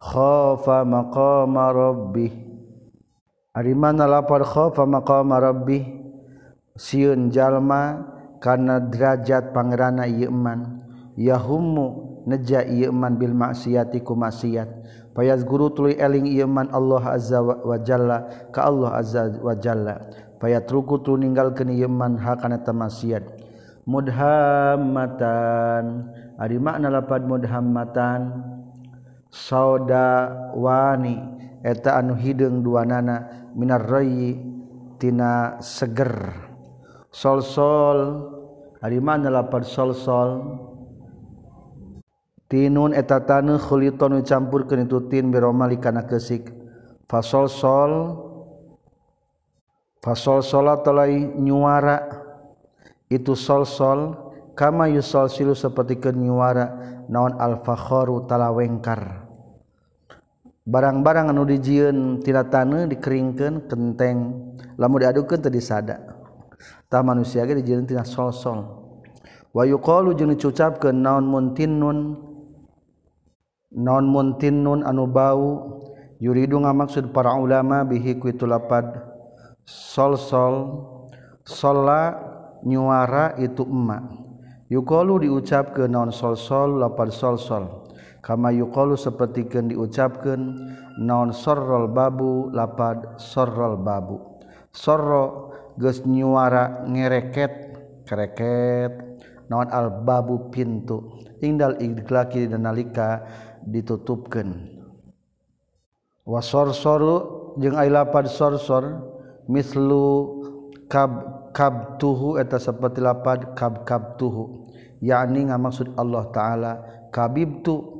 Khafa maqama rabbih. Ari mana lapar khafa maqama rabbih? Sieun jalma kana derajat pangerana ieu yahummu neja iman bil maksiati ku maksiat. Payas guru tuluy eling iman Allah azza wa jalla ka Allah azza wa jalla. Payat ruku tu ninggalkeun iman hakana tamasiat mudhammatan. Ari makna lapad mudhammatan? Saudawani eta anu hideung duanana minar rayyi tina seger. Sol-sol. Ari makna lapad sol-sol? tinun eta taneuh khuliton campurkeun itu tin biromali kana keusik. Fasol sol fasol solat talai nyuara. Itu sol sol kama yusol silu seperti nyuara naon al-fakhoru talawengkar barang-barang anu dijieun tina taneuh dikeringkeun kenteng lamun diadukeun teu disada. Tah manusia ge dijieun tina sol-sol. Wa yuqalu jeung dicucapkeun naon muntinun non muntin nun anu bau yuridu ngamaksud para ulama bihi ku itu lapad sol sol sola nyuara itu emak yukolu diucap ke non sol sol lapad sol sol kama yukolu seperti kan diucapkan non sorrol babu lapad sorrol babu. Sorro ges nyuara ngereket kereket. Non al babu pintu. Indal iglaki dan nalika ditutupkan wasorsoro jeung ailapad sorsor mislu kab kab tuhu eta seperti lapad kab kab tuhu yakni ngamaksud Allah taala kabibtu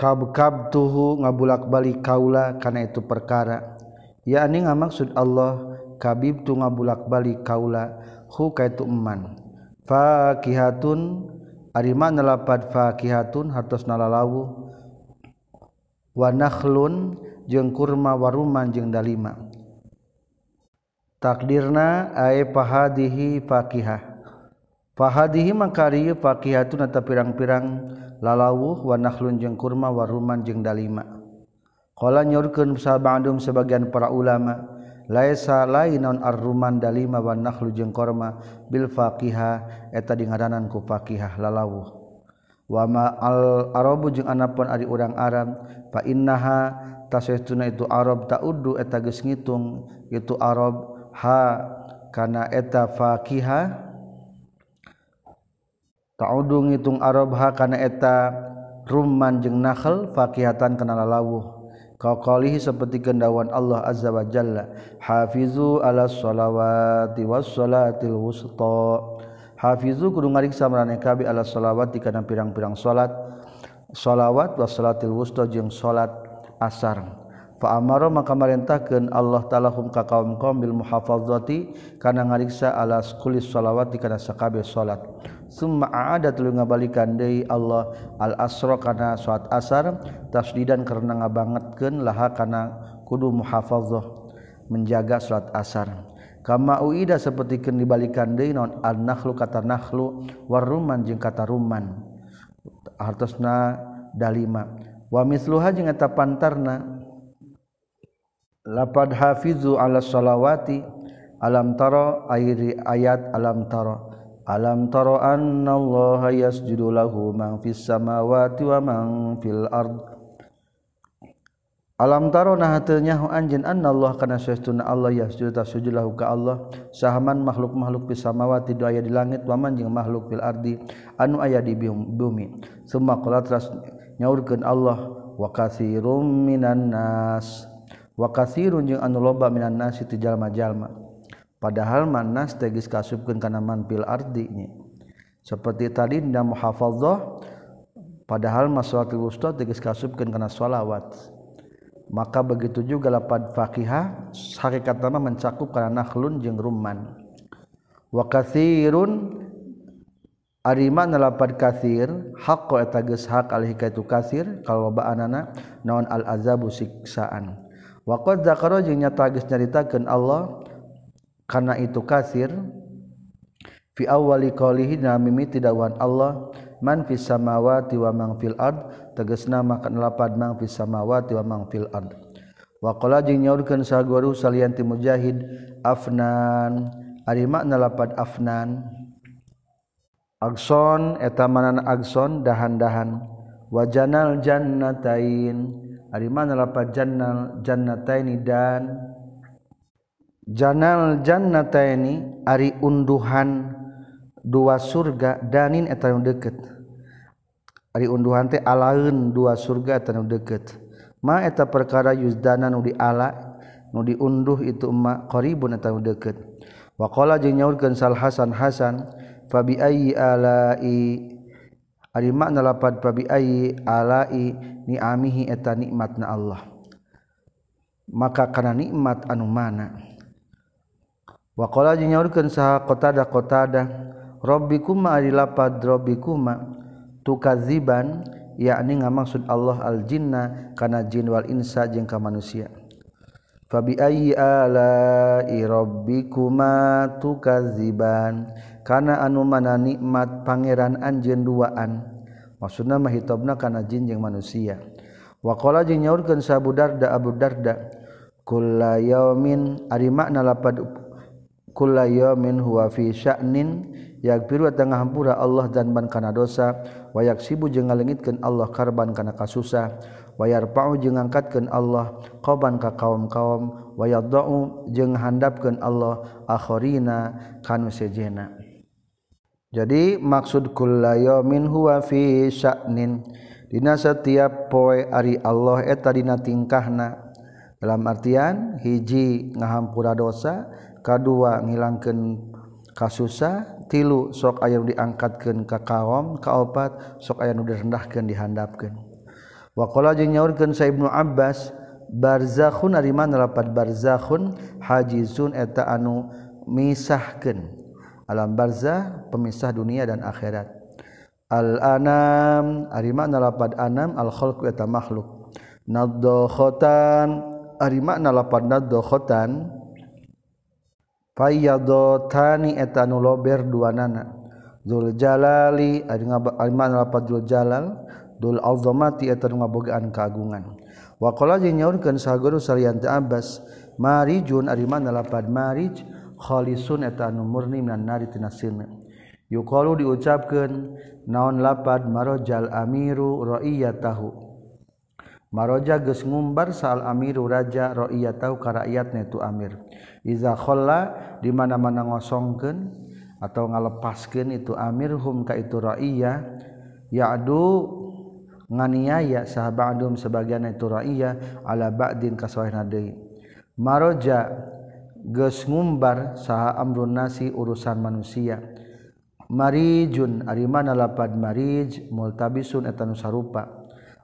kab kab tuhu ngabulak balik kaula karena itu perkara. Yakni ngamaksud Allah kabibtu ngabulak balik kaula hu kaitu eman. Fakihatun Arima nelapad fakihatun hartos nalalawu. Wanakhlun jeung kurma waruman jeung dalima. Takdirna ae pahadihi fakihah. Pahadihi makari fakihatun atau pirang-pirang. Lalawuh wanakhlun jeung kurma waruman jeung dalima. Kala nyorkeun sabandum sebagian para ulama. laisa lainon arruman dalima wan nakhlu jeung korma bil faqiha eta dingaranan ku faqihah lalawuh. Wa ma al arabu jeung anapun ari urang arab fa innaha tasaytuna itu arab ta'uddu eta geus ngitung itu arab ha kana eta faqiha ta'uddu ngitung arab ha kana eta rumman jeung nakhl faqihatan kana lalawuh. Kaqalihi seperti kendawan Allah Azza wa Jalla. Hafizu ala salawati was salatil wusta. Hafizu kudu ngariksa marane kabi ala salawati kana pirang-pirang salat. Salawat was salatil wusta jeung salat asar. Fa amara maka marintahkeun Allah taala hum ka kaum kaum bil muhafazati kana ngariksa ala kulli salawati kana sakabeh salat. summa ada telu ngabalikan deui Allah al asra kana salat asar tasdidan karena ngabangetkeun laha kana kudu muhafazah menjaga salat asar. Kama uida sapertikeun dibalikan deui naon an nakhlu kata nakhlu waruman jeung kata ruman. Hartosna dalima. Wa misluha jeung eta pantarna lapad hafizu ala salawati alam taro ayat alam taro Alam taro anna Allah yasjudu lahu man fis samawati wa man fil ard. Alam taro nah teu nyaho anjeun anna Allah kana sesuna Allah yasjudu tasjud lahu ka Allah. Sahaman makhluk-makhluk fis samawati do aya di langit wa man jeung makhluk fil ardi anu aya di bumi. Summa qala tras nyaurkeun Allah wa katsirum minan nas. Wa katsirun jeung anu loba minan nasi itu jalma-jalma. Padahal manas tegis kasubkeun kana manpil ardinya seperti tadi nda muhafadzah padahal masalatul wusta tegis kasubkeun kana shalawat maka begitu juga lapad faqihah hakikat nama mencakup kana nakhlun jeung rumman. Wa katsirun arima nalapad katsir haqqo eta geus hak alih kaitu katsir kalobaan naon al azabu siksaan. Wa qad zakara jeung nyata geus Allah karena itu kasir fi awali qalihi na mimiti dawan Allah man fis samawati wa man fil ard tegasna makan lapad man fis samawati wa man fil ard. Wa qala jeung nyaurkeun saguru salianti mujahid afnan. Ari makna lapad afnan. Agson eta manana agson dahan-dahan. Wa janal jannatain ari makna lapad jannal jannataini dan janal Jannataini Ari unduhan dua surga danin eta deket Ari unduhan teh alaun dua surga eta deket ma eta perkara yuzdana nu di ala nu diunduh itu ma qaribun eta deket waqala jeung nyaurkeun sal Hasan Hasan fabi ayyi alai? Ari makna lapad fabi ayyi alai ni'amihi eta nikmatna Allah. Maka kana nikmat anu mana? Wakola nyaurkan saha kotada kotada. Robbi kuma ari lapad Robbi kuma tukadziban yakni ngamaksud Allah al jinna kana jin wal insa jeung ka manusia. Fabi ayyi ala'i rabbikuma tukadziban kana anu mana nikmat pangeran anjeun duaan. Maksudna mah hitobna kana jin jeung manusia. Wakola jeung nyaurkeun sa Abu Darda Abu Darda kulla yaumin ari makna lapad kulla yawmin huwa fi sya'nin. Yakbiru tengah hampura Allah zanban kana dosa. Wa yaksibu jeung ngalengitkeun Allah karban kana kasusah wa yarfa'u jeung ngangkatkeun Allah qoban ka kaum-kaum. Wa yadau jeung handapkeun Allah akharina kanu sejena jadi maksud kulla huwa fi sya'nin. Dina setiap poe ari Allah eta dina tingkahna. Dalam artian hiji ngahampura dosa kedua ngilangkan kasusah tilu sok ayam diangkatkan ke kaom kaopat sok ayam udah rendahkan dihandapkan wakola nyaurkan nyaurkeun ibnu abbas barzakhun dari mana lapat barzakhun hajizun eta anu misahkeun. Alam barzah pemisah dunia dan akhirat. Al anam ari makna lapad anam al khalq eta makhluk. Nadhkhatan ari makna lapad nadhkhatan fayyadotani eta anu lober dua nana jalali ari ngabaliman lapat dul jalal dul azamati eta nu ngabogaan kagungan. Wa qala jeung nyaurkeun saguru salian teh Abbas marijun ari mana lapat marij khalisun eta anu murni minan nari tina yuqalu diucapkeun naon lapat marojal amiru ra'iyatahu. Maroja geus ngumbar saal amiru raja ro'iya tahu karakyatna itu amir. Iza khalla di mana-mana ngosongkeun atau ngalepaskeun itu amir hum ka itu ro'iya ya'du nganiaya sahabadum sebagian itu ro'iya ala ba'din kasawahna deui. Maroja geus ngumbar saha amrun nasi urusan manusia. Marijun ari mana lapad marij multabisun eta nu sarupa.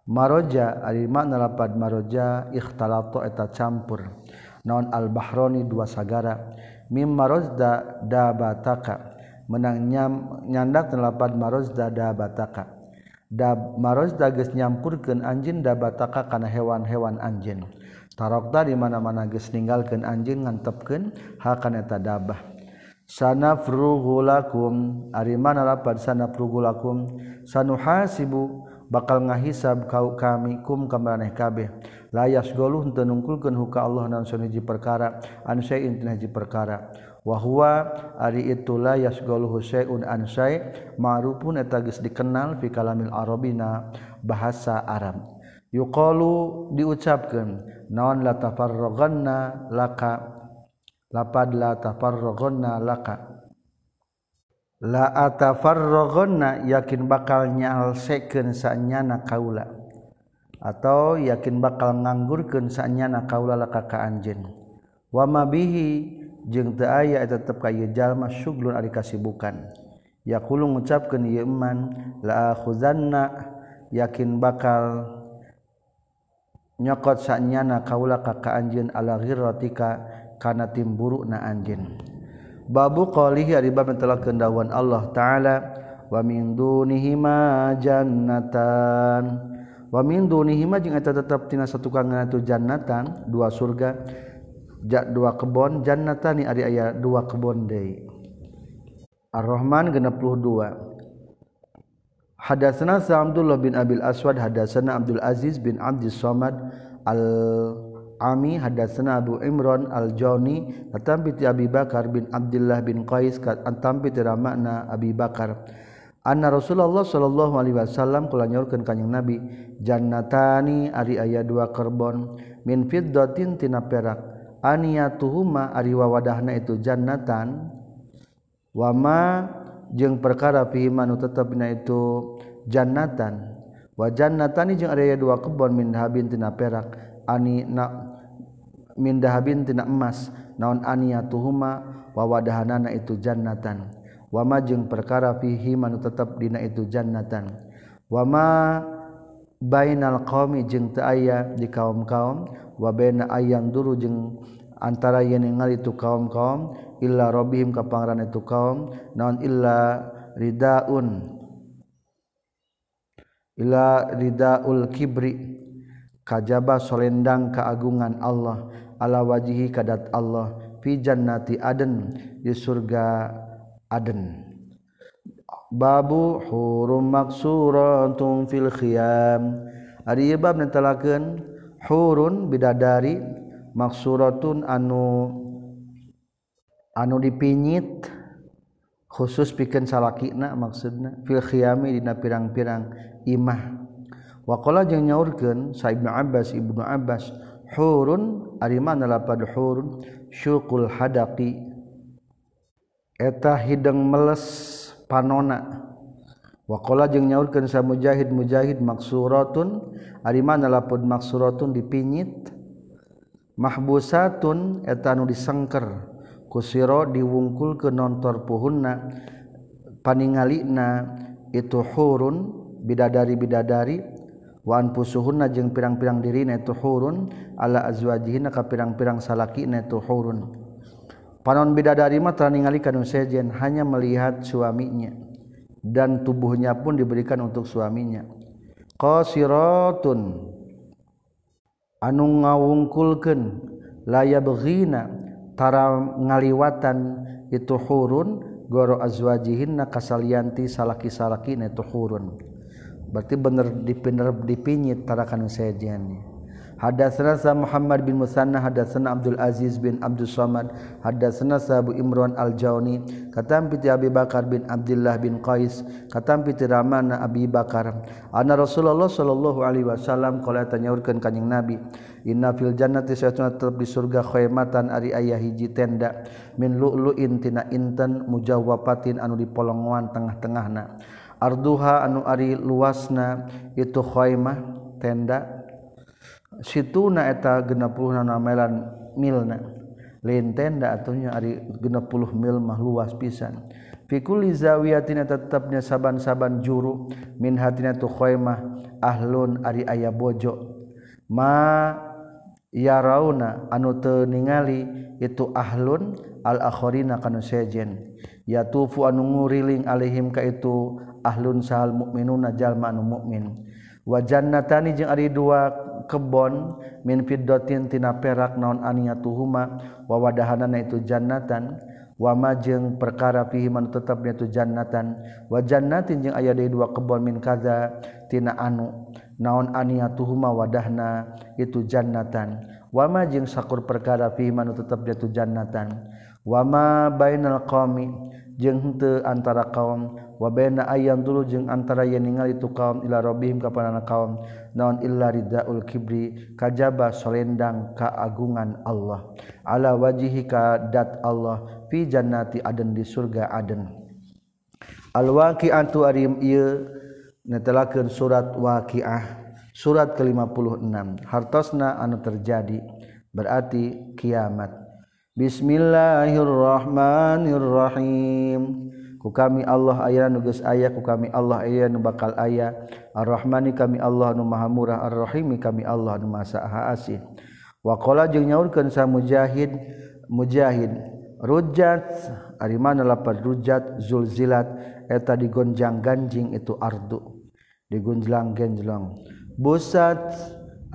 maroja maknalapad maroja ikhtalato eta campur. Naon al-bahroni dua sagara. Mim marozda da bataka menang nyam, nyandak nalapad marozda da bataka da marozda geus nyampurkeun anjeun da bataka kana hewan-hewan anjeun. Tarokta di mana-mana geus ninggalkeun anjeun ngantepkeun ha kana eta dabah. Sanafruhu lakum ari mana lapad sanafruhu sanuhasibu bakal ngahisab kau kami kum kamaneh kabeh. Layas goluh teu huka Allah nan saniji perkara an syai'in hiji perkara. Wa huwa ari itu layas goluh syai'un an syai' ma'rufun eta geus dikenal fi kalamil arabina bahasa Arab. Yuqalu diucapkeun naon la tafarraghanna laka? Lapad la tafarraghanna laka? la latafarrogonna yakin bakal nyalseken sanyana kaula. Atau yakin bakal nganggurkeun sanyana kaula laka ka anjeun. Wa mabihi jeung teu aya eta tetep ka ieu jalma syuglun ari kasibukan yaqulu ngucapkeun ieu iman la akhuzanna yakin bakal nyokot sanyana kaula ka ka anjeun ala ghirratika kana timburuna anjeun. babu qalihi ari bab telah kendawan Allah taala wa min dunihima jannatan. Wa min dunihima jeung eta tetep tina satukangna tu jannatan dua surga ja, dua kebon jannatani ari aya dua kebon deui. Ar-Rahman 62 Hadatsana Sa'dullah bin Abil Aswad hadatsana Abdul Aziz bin Abdus Samad al Ami hadatsana Abu Imran Al-Jawni atampi ti Abi Bakar bin Abdullah bin Qais kat antambi ti makna Abi Bakar. Anna Rasulullah sallallahu alaihi wasallam kula nyaurkeun ka Nabi jannatani ari aya dua karbon min fiddatin tina perak. Aniyatuhuma ari wawadahna itu jannatan. Wama jeung perkara fihi manu tetepna itu jannatan. Wa jannatani jeung ari aya dua kebon min habin tina perak. ani na min dahabin tina emas naon aniyatuhuma wa wadahanana itu jannatan. Wama jeung perkara fihi manu tetep dina itu jannatan. Wama bainal qaumi jeung teu aya di kaum-kaum wa baina ayang duru jeung antara yen ningali itu kaum-kaum illa rabbihim ka pangaran itu kaum naon illa ridaun illa ridaul kibri. kajaba solendang keagungan Allah ala wajihi kadat Allah fi jannati aden di surga aden. Babu hurum maksuratun fil khiyam. Ari bab netelakeun hurun bidadari maksuratun anu anu dipinyit khusus pikeun salakina maksudna fil khiyami dina pirang-pirang imah. wakola jeung nyaurkeun Saibnu Abbas Ibnu Abbas hurun ari mana lapad hurun? Syuqul hadaqi. Eta hideng meles panona. Wakola jeung nyaurkeun sa mujahid mujahid maksuratun. Ari mana lapad maksuratun dipinyit? Mahbusatun eta anu disengker. Kusiro diwungkul ke nontor puhunna paningalina. Itu hurun bidadari bidadari wan pusuhunna jeung pirang-pirang dirina itu hurun ala azwajihina ka pirang-pirang salakina itu hurun. Panon bidadari mah telah ningali kanu sejen hanya melihat suaminya. Dan tubuhnya pun diberikan untuk suaminya. Qasiratun. Anu ngawungkulkeun laya beghina ngaliwatan itu hurun goro azwajihin na kasalianti salaki-salaki itu hurun berarti bener dipinner dipinyit tarakan sejennya Hadatsana sa Muhammad bin Musanna hadatsana Abdul Aziz bin Abdul Samad hadatsana sa Abu Imran Al-Jauni katam piti Abi Bakar bin Abdullah bin Qais katam piti Ramana Abi Bakar. Anna Rasulullah sallallahu alaihi wasallam qala tanyaurkeun ka kanjing Nabi inna fil jannati satuna tetep di surga khaymatan ari aya hiji tenda min lu'lu'in tina intan mujawwapatin anu dipolongoan tengah-tengahna. arduha anu ari luasna itu khoimah tenda. Situna eta genep puluh namelan milna. Lain tenda atunya ari genep puluh mil mah luas pisan. Fikul zawiyatin tetapnya saban-saban juru min hatina tu khoimah ahlun ari aya bojo. Ma yarauna anu teu ningali itu ahlun al akhirina kanu sejen. Yatufu anu nguriling alaihim ka itu ahlun sahal mukminun jalmanu mukmin wajannatani jeung ari dua kebon min fiddatin tina perak naon aniyatuhuma wa wadahanana itu jannatan wama jeung perkara pihiman tetapnya itu jannatan. Wa jannatin jeung aya deui dua kebon min kaza tina anu naon aniyatuhuma wadahna itu jannatan. Wama jeung sakur perkara pihiman tetapnya itu jannatan. Wa ma bainal qaumi jengte antara kaum wa baina ayyan dulu jeung antara yang ningali itu kaum ila rabbihim kapanana kaum naon illa ridaul kibri kajaba solendang keagungan Allah. Ala wajihi kadat Allah fi jannati aden di surga aden. Al waqi'atu arim ieu netelakeun surat waqiah surat ke-56 hartosna anu terjadi berarti kiamat. Bismillahirrohmanirrohim ku kami Allah ayah nuges ayah ku kami Allah ayah nu bakal ayah Ar-Rahmani kami Allah nu maha murah. Ar-Rahimi kami Allah nu maha saha asih. Waqala jeung nyaurkeun sa mujahid mujahid rujat ari mana lapar rujat zulzilat eta digonjang ganjing itu ardu. Digonjlang genjlong. Busat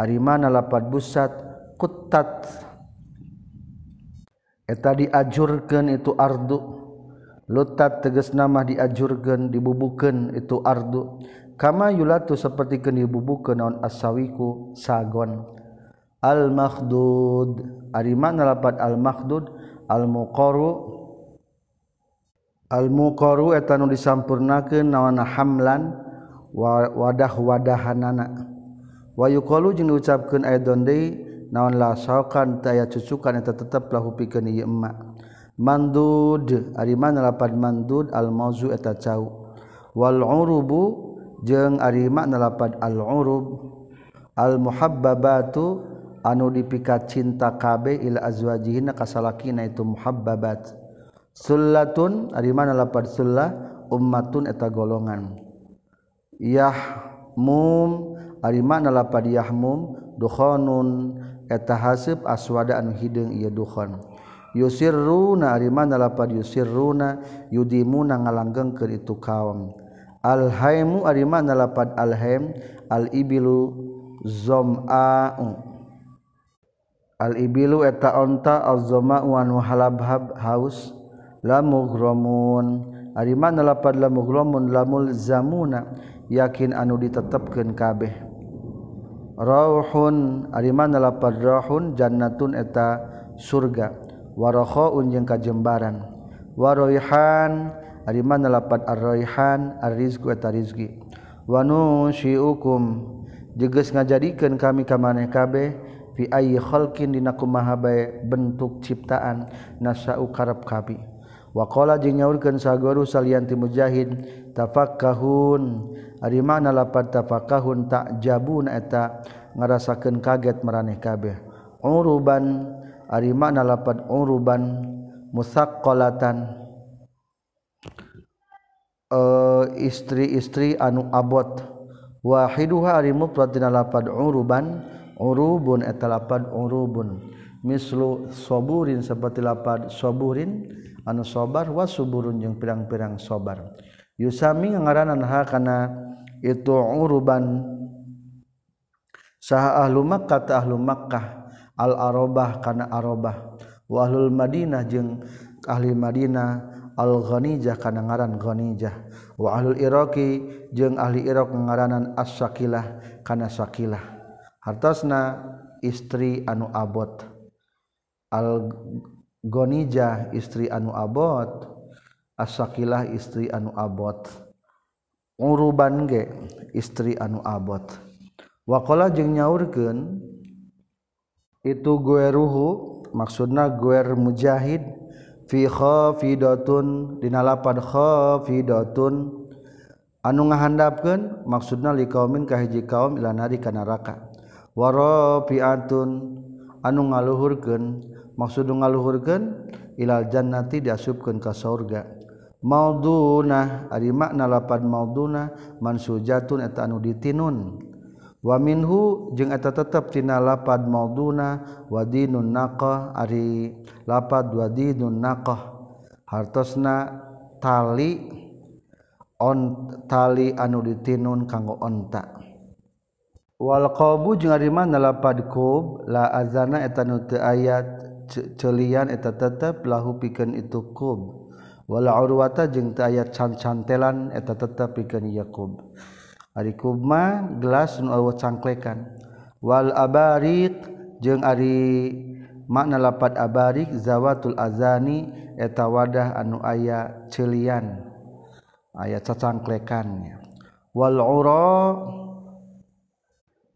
ari mana lapar busat kutat. eta diajurkeun itu ardu. Lutat teges nama diajurkan dibubukeun itu ardu. Kama yulatu seperti ke dibubukeun naon asawiku sagon. Al makhdud ari mana lapat al makhdud al muqaru al muqaru eta nu disampurnakeun naonna hamlan wadah wadahanana wa yuqalu jeung diucapkeun aidon deui naonlah saukan taya cucukan eta tetep lahu pikeun ieu emak mandud ari mana lapan mandud? Al mauzu eta cau. Wal urubu jeung ari makna lapan? Al urub. Al muhabbabatu anu dipikat cinta kabe ila azwajihina kasalakina itu muhabbabat. Sullatun ari mana lapan sullah? Ummatun eta golongan. Yahmum ari mana lapan yahmum? Dukhonun. eta hasib aswada anu hideung ieu duhon yusirruna ari mana lapad yusirruna yudimuna ngalanggengkeun itu kaum alhaimu ari mana lapad alhaim al ibilu zam'a al ibilu eta onta al zama'u anu halabhab haus lamughromun. Ari mana lapad lamughromun lamul zamuna yakin anu ditetepkeun kabeh. rohun Ariman lapar rohun Jannatun eta surga. Waroho unjeng kajembaran. Waroihan Ariman lapad arroihan arrizku eta rizki wanu syiukum jeges ngajadikeun kami ka maneh kabeh fi ayyi khalqin dina bae bentuk ciptaan nasau karep kabi. Waqala jeung nyaurkeun saguru salian ti mujahid tafakahun. Ari mana lapan tafakahun tak jabun eta ngarasakeun kaget maraneh kabeh. Uruban ari mana lapan uruban musaqqalatan. Uh, istri-istri anu abot. Wahiduha ari mufrad dina lapan uruban urubun eta lapan urubun. Mislu soburin seperti lapan soburin anu sobar wa suburun jeung pirang-pirang sobar. yusami ngaranan ha kana itu uruban. Saha ahlu Makkah ta ahlu Makkah al arabah kana arabah wa ahlul Madinah jeung ahli Madinah al ghanijah kana ngaran ghanijah. Wa ahlul iraqi jeung ahli Iraq ngaranan as-sakilah kana sakilah. Hartosna istri anu abot. Al ghanijah istri anu abot. asakilah istri anu abot. Uruban ge istri anu abot. Wakola jeung nyaurkeun itu gue ruhu maksudna guer mujahid fi khafidatun dina lapan khafidatun. Anu ngahandapkeun maksudna liqaumin ka hiji kaum ila nari ka neraka. Warafiatun anu ngaluhurkeun maksud ngaluhurkeun ilal jannati diasupkeun ka surga maudunah ari makna lapan maudunah mansujatun eta anu ditinun. Wa minhu jeung eta tetep tina lapan maudunah wadinun naqah ari lapan wadinun naqah. Hartosna tali on tali anu ditinun kanggo onta. Wal qabu jeung ari makna lapan qub la azana eta nu teu aya celian eta tetep lahu pikeun itu qub. wala urwata jeung teu aya cantelan eta tetep pikeun Yakub ari kubma gelas nu awa cangklekan. Wal abariq jeung ari makna lapat abariq zawatul azani eta wadah anu aya celian. Aya cacangklekannya wal ura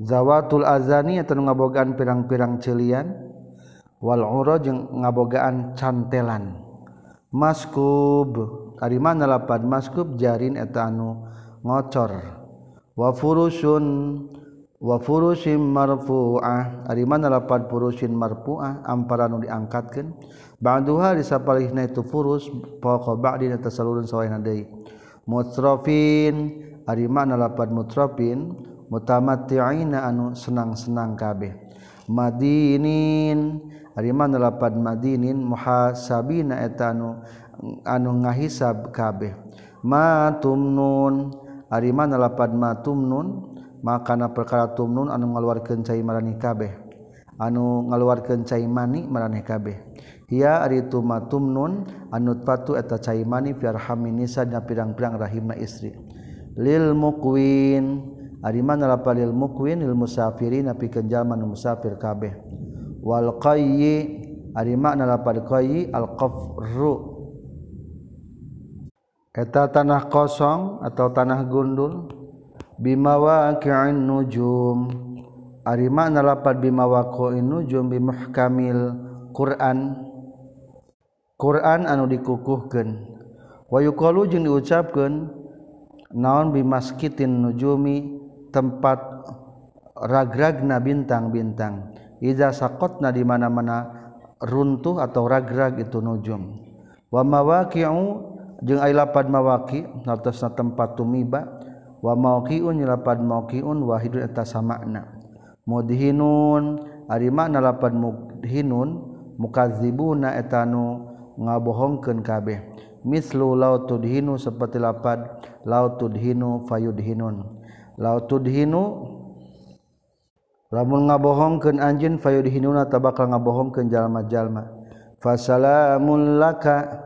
zawatul azani eta ngabogaan pirang-pirang celian. Wal ura jeung ngabogaan cantelan. maskub. Ari mana lapan maskub jarin eta anu ngocor. Wa furusun wa furusim marfu'ah. Ari mana lapan furusin marfu'ah amparan nu diangkatkeun. Ba'duha disapalihna itu furus poqo ba'din eta salurun sawaina deui. Mutrafin ari mana lapan mutrafin mutamatti'ina anu senang-senang kabeh. Madinin. Arimanpan Madinin muhasabina etanu anu ngahisab kabeh. Matumnun Arimanpan matumnun makana perkara tumnun anu ngaluarkeun cai marani kabeh. Anu ngaluarkeun cai mani mareh kabeh. Ia ariitu matumnun anut patu eta cai mani biarhaminisa dan pirang-pirang rahimna istri. Lil mukuin Ariman lil muqwin il musafiri napi kenjalman musafir kabeh. wal qayyi ari makna lapad qayyi al qafru. Eta tanah kosong atau tanah gundul? Bimawaqi'in nujum. Ari makna lapad bimawaqi'in nujum bimuhkamil Quran. Quran anu dikukuhkeun. Wa yuqalu jeung diucapkeun naon bimaskitin nujumi tempat ragragna bintang-bintang. iza sakotna di mana-mana runtuh atau ragrag itu nujum. Wa mawaqi'u jeung ai lapad mawaqi hartosna tempat tumiba. Wa mauqi'un lapad mauqi'un wahidun eta samakna. Mudhinun ari makna lapad mudhinun mukadzibuna eta nu ngabohongkeun kabeh. Mislu lautudhinu seperti lapad lautudhinu fayudhinun. Lautudhinu lamun ngabohongkeun anjeun fayudhinuna tabakal ngabohongkeun jalma-jalma. Fasalamun laka.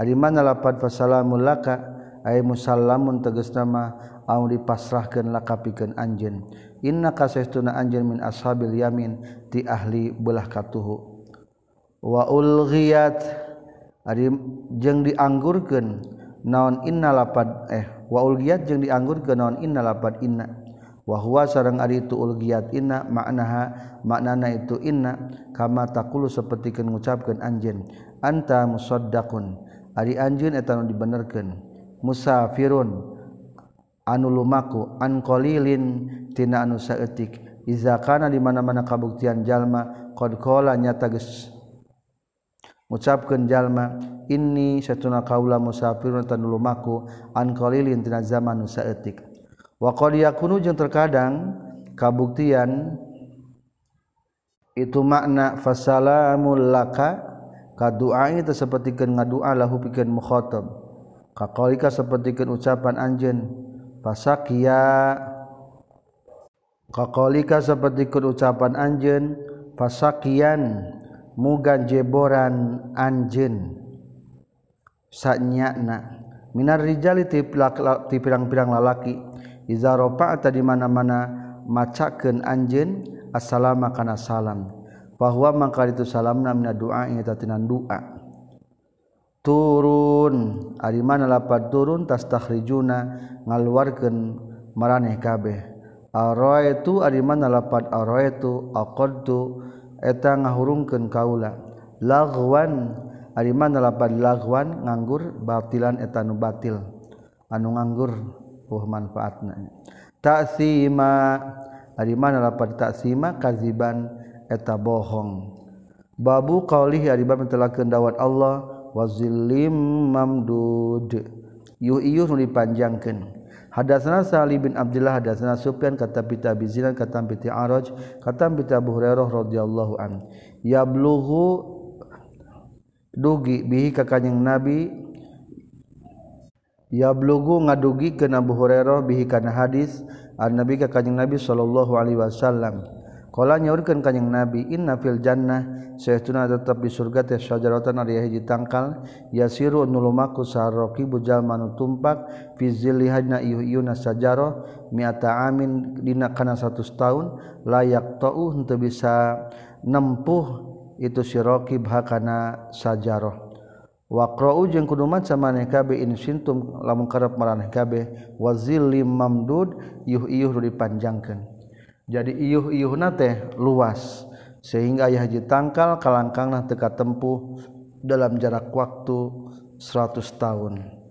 Ari mana lapan fasalamun laka? Ay musallamun tegasna nama au dipasrahkeun laka pikeun anjeun. Inna kasestuna anjeun min ashabil yamin ti ahli belah katuhu. Wa ulghiyat. Ari jeung dianggurkeun naon inna lapad eh wa ulghiyat jeung dianggurkeun naon inna lapad inna. wahwa sarang ari itu ulgiat inna maknaha maknana itu inna kama takulu sapertikeun ngucapkeun anjeun anta musaddaqun. Ari anjeun eta nu dibenerkeun musafirun. Anu lumaku an qalilin. Tina anu saeutik iza kana di mana-mana kabuktian jalma qad qala nyata geus ngucapkeun jalma inni satuna kaula musafirun. Tanu lumaku an qalilin. Tina zaman nu saeutik. Wa qad yakunu jeung terkadang kabuktian itu makna fasalamul laka kadu'a itu sapertikeun ngadua lahu pikeun mukhatab. Kaqalika sapertikeun ucapan anjeun fasakiya kaqalika sapertikeun ucapan anjeun fasakian mugan jeboran anjeun. Sanyana minar rijali ti pirang-pirang lalaki Izaropa atau di mana-mana macaken anjen assalama kana salam. Bahwa mangka itu salam namina doa ing tatinan doa. Turun ari mana lapat turun tas takhrijuna ngaluarkeun maraneh kabeh. Araitu ari mana lapat araitu aqadtu eta ngahurungkeun kaula. Lagwan ari mana lapat lagwan nganggur batilan eta nu batil anu nganggur uh manfaatna taksima ari mana lapan taksima kaziban. Eta bohong. Babu qaulih ari bab mentelakeun dawat Allah wazillim mamdud. Yu iyuh nu dipanjangkeun. Hadatsana Salih bin Abdullah hadatsana Sufyan kata pita Bizilan kata pita Araj kata pita Abu Hurairah radhiyallahu an. Yablughu. Dugi bihi ka kanjing Nabi ya blugu ngadugi ke Abu Hurairah bihi kana hadis an Nabi ka kanjing Nabi sallallahu alaihi wasallam. Qala nyaurkeun kanjing Nabi inna fil jannah saytuna tetep di surga teh syajaratan ari hiji tangkal yasiru nulumaku saraki bujal manu tumpak fi zillihadna iyuna sajaro mi'ata amin dina kana 100 tahun layak tau henteu bisa nempuh itu siraqib hakana sajarah. waqra'u jeung kudu maca maneh kabeh in sintum lamun karep maraneh kabeh wazillim mamdud yuh iyuh nu dipanjangkeun. Jadi iyuh iyuhna teh luas sehingga aya haji tangkal kalangkangna teka tempuh dalam jarak waktu 100 tahun.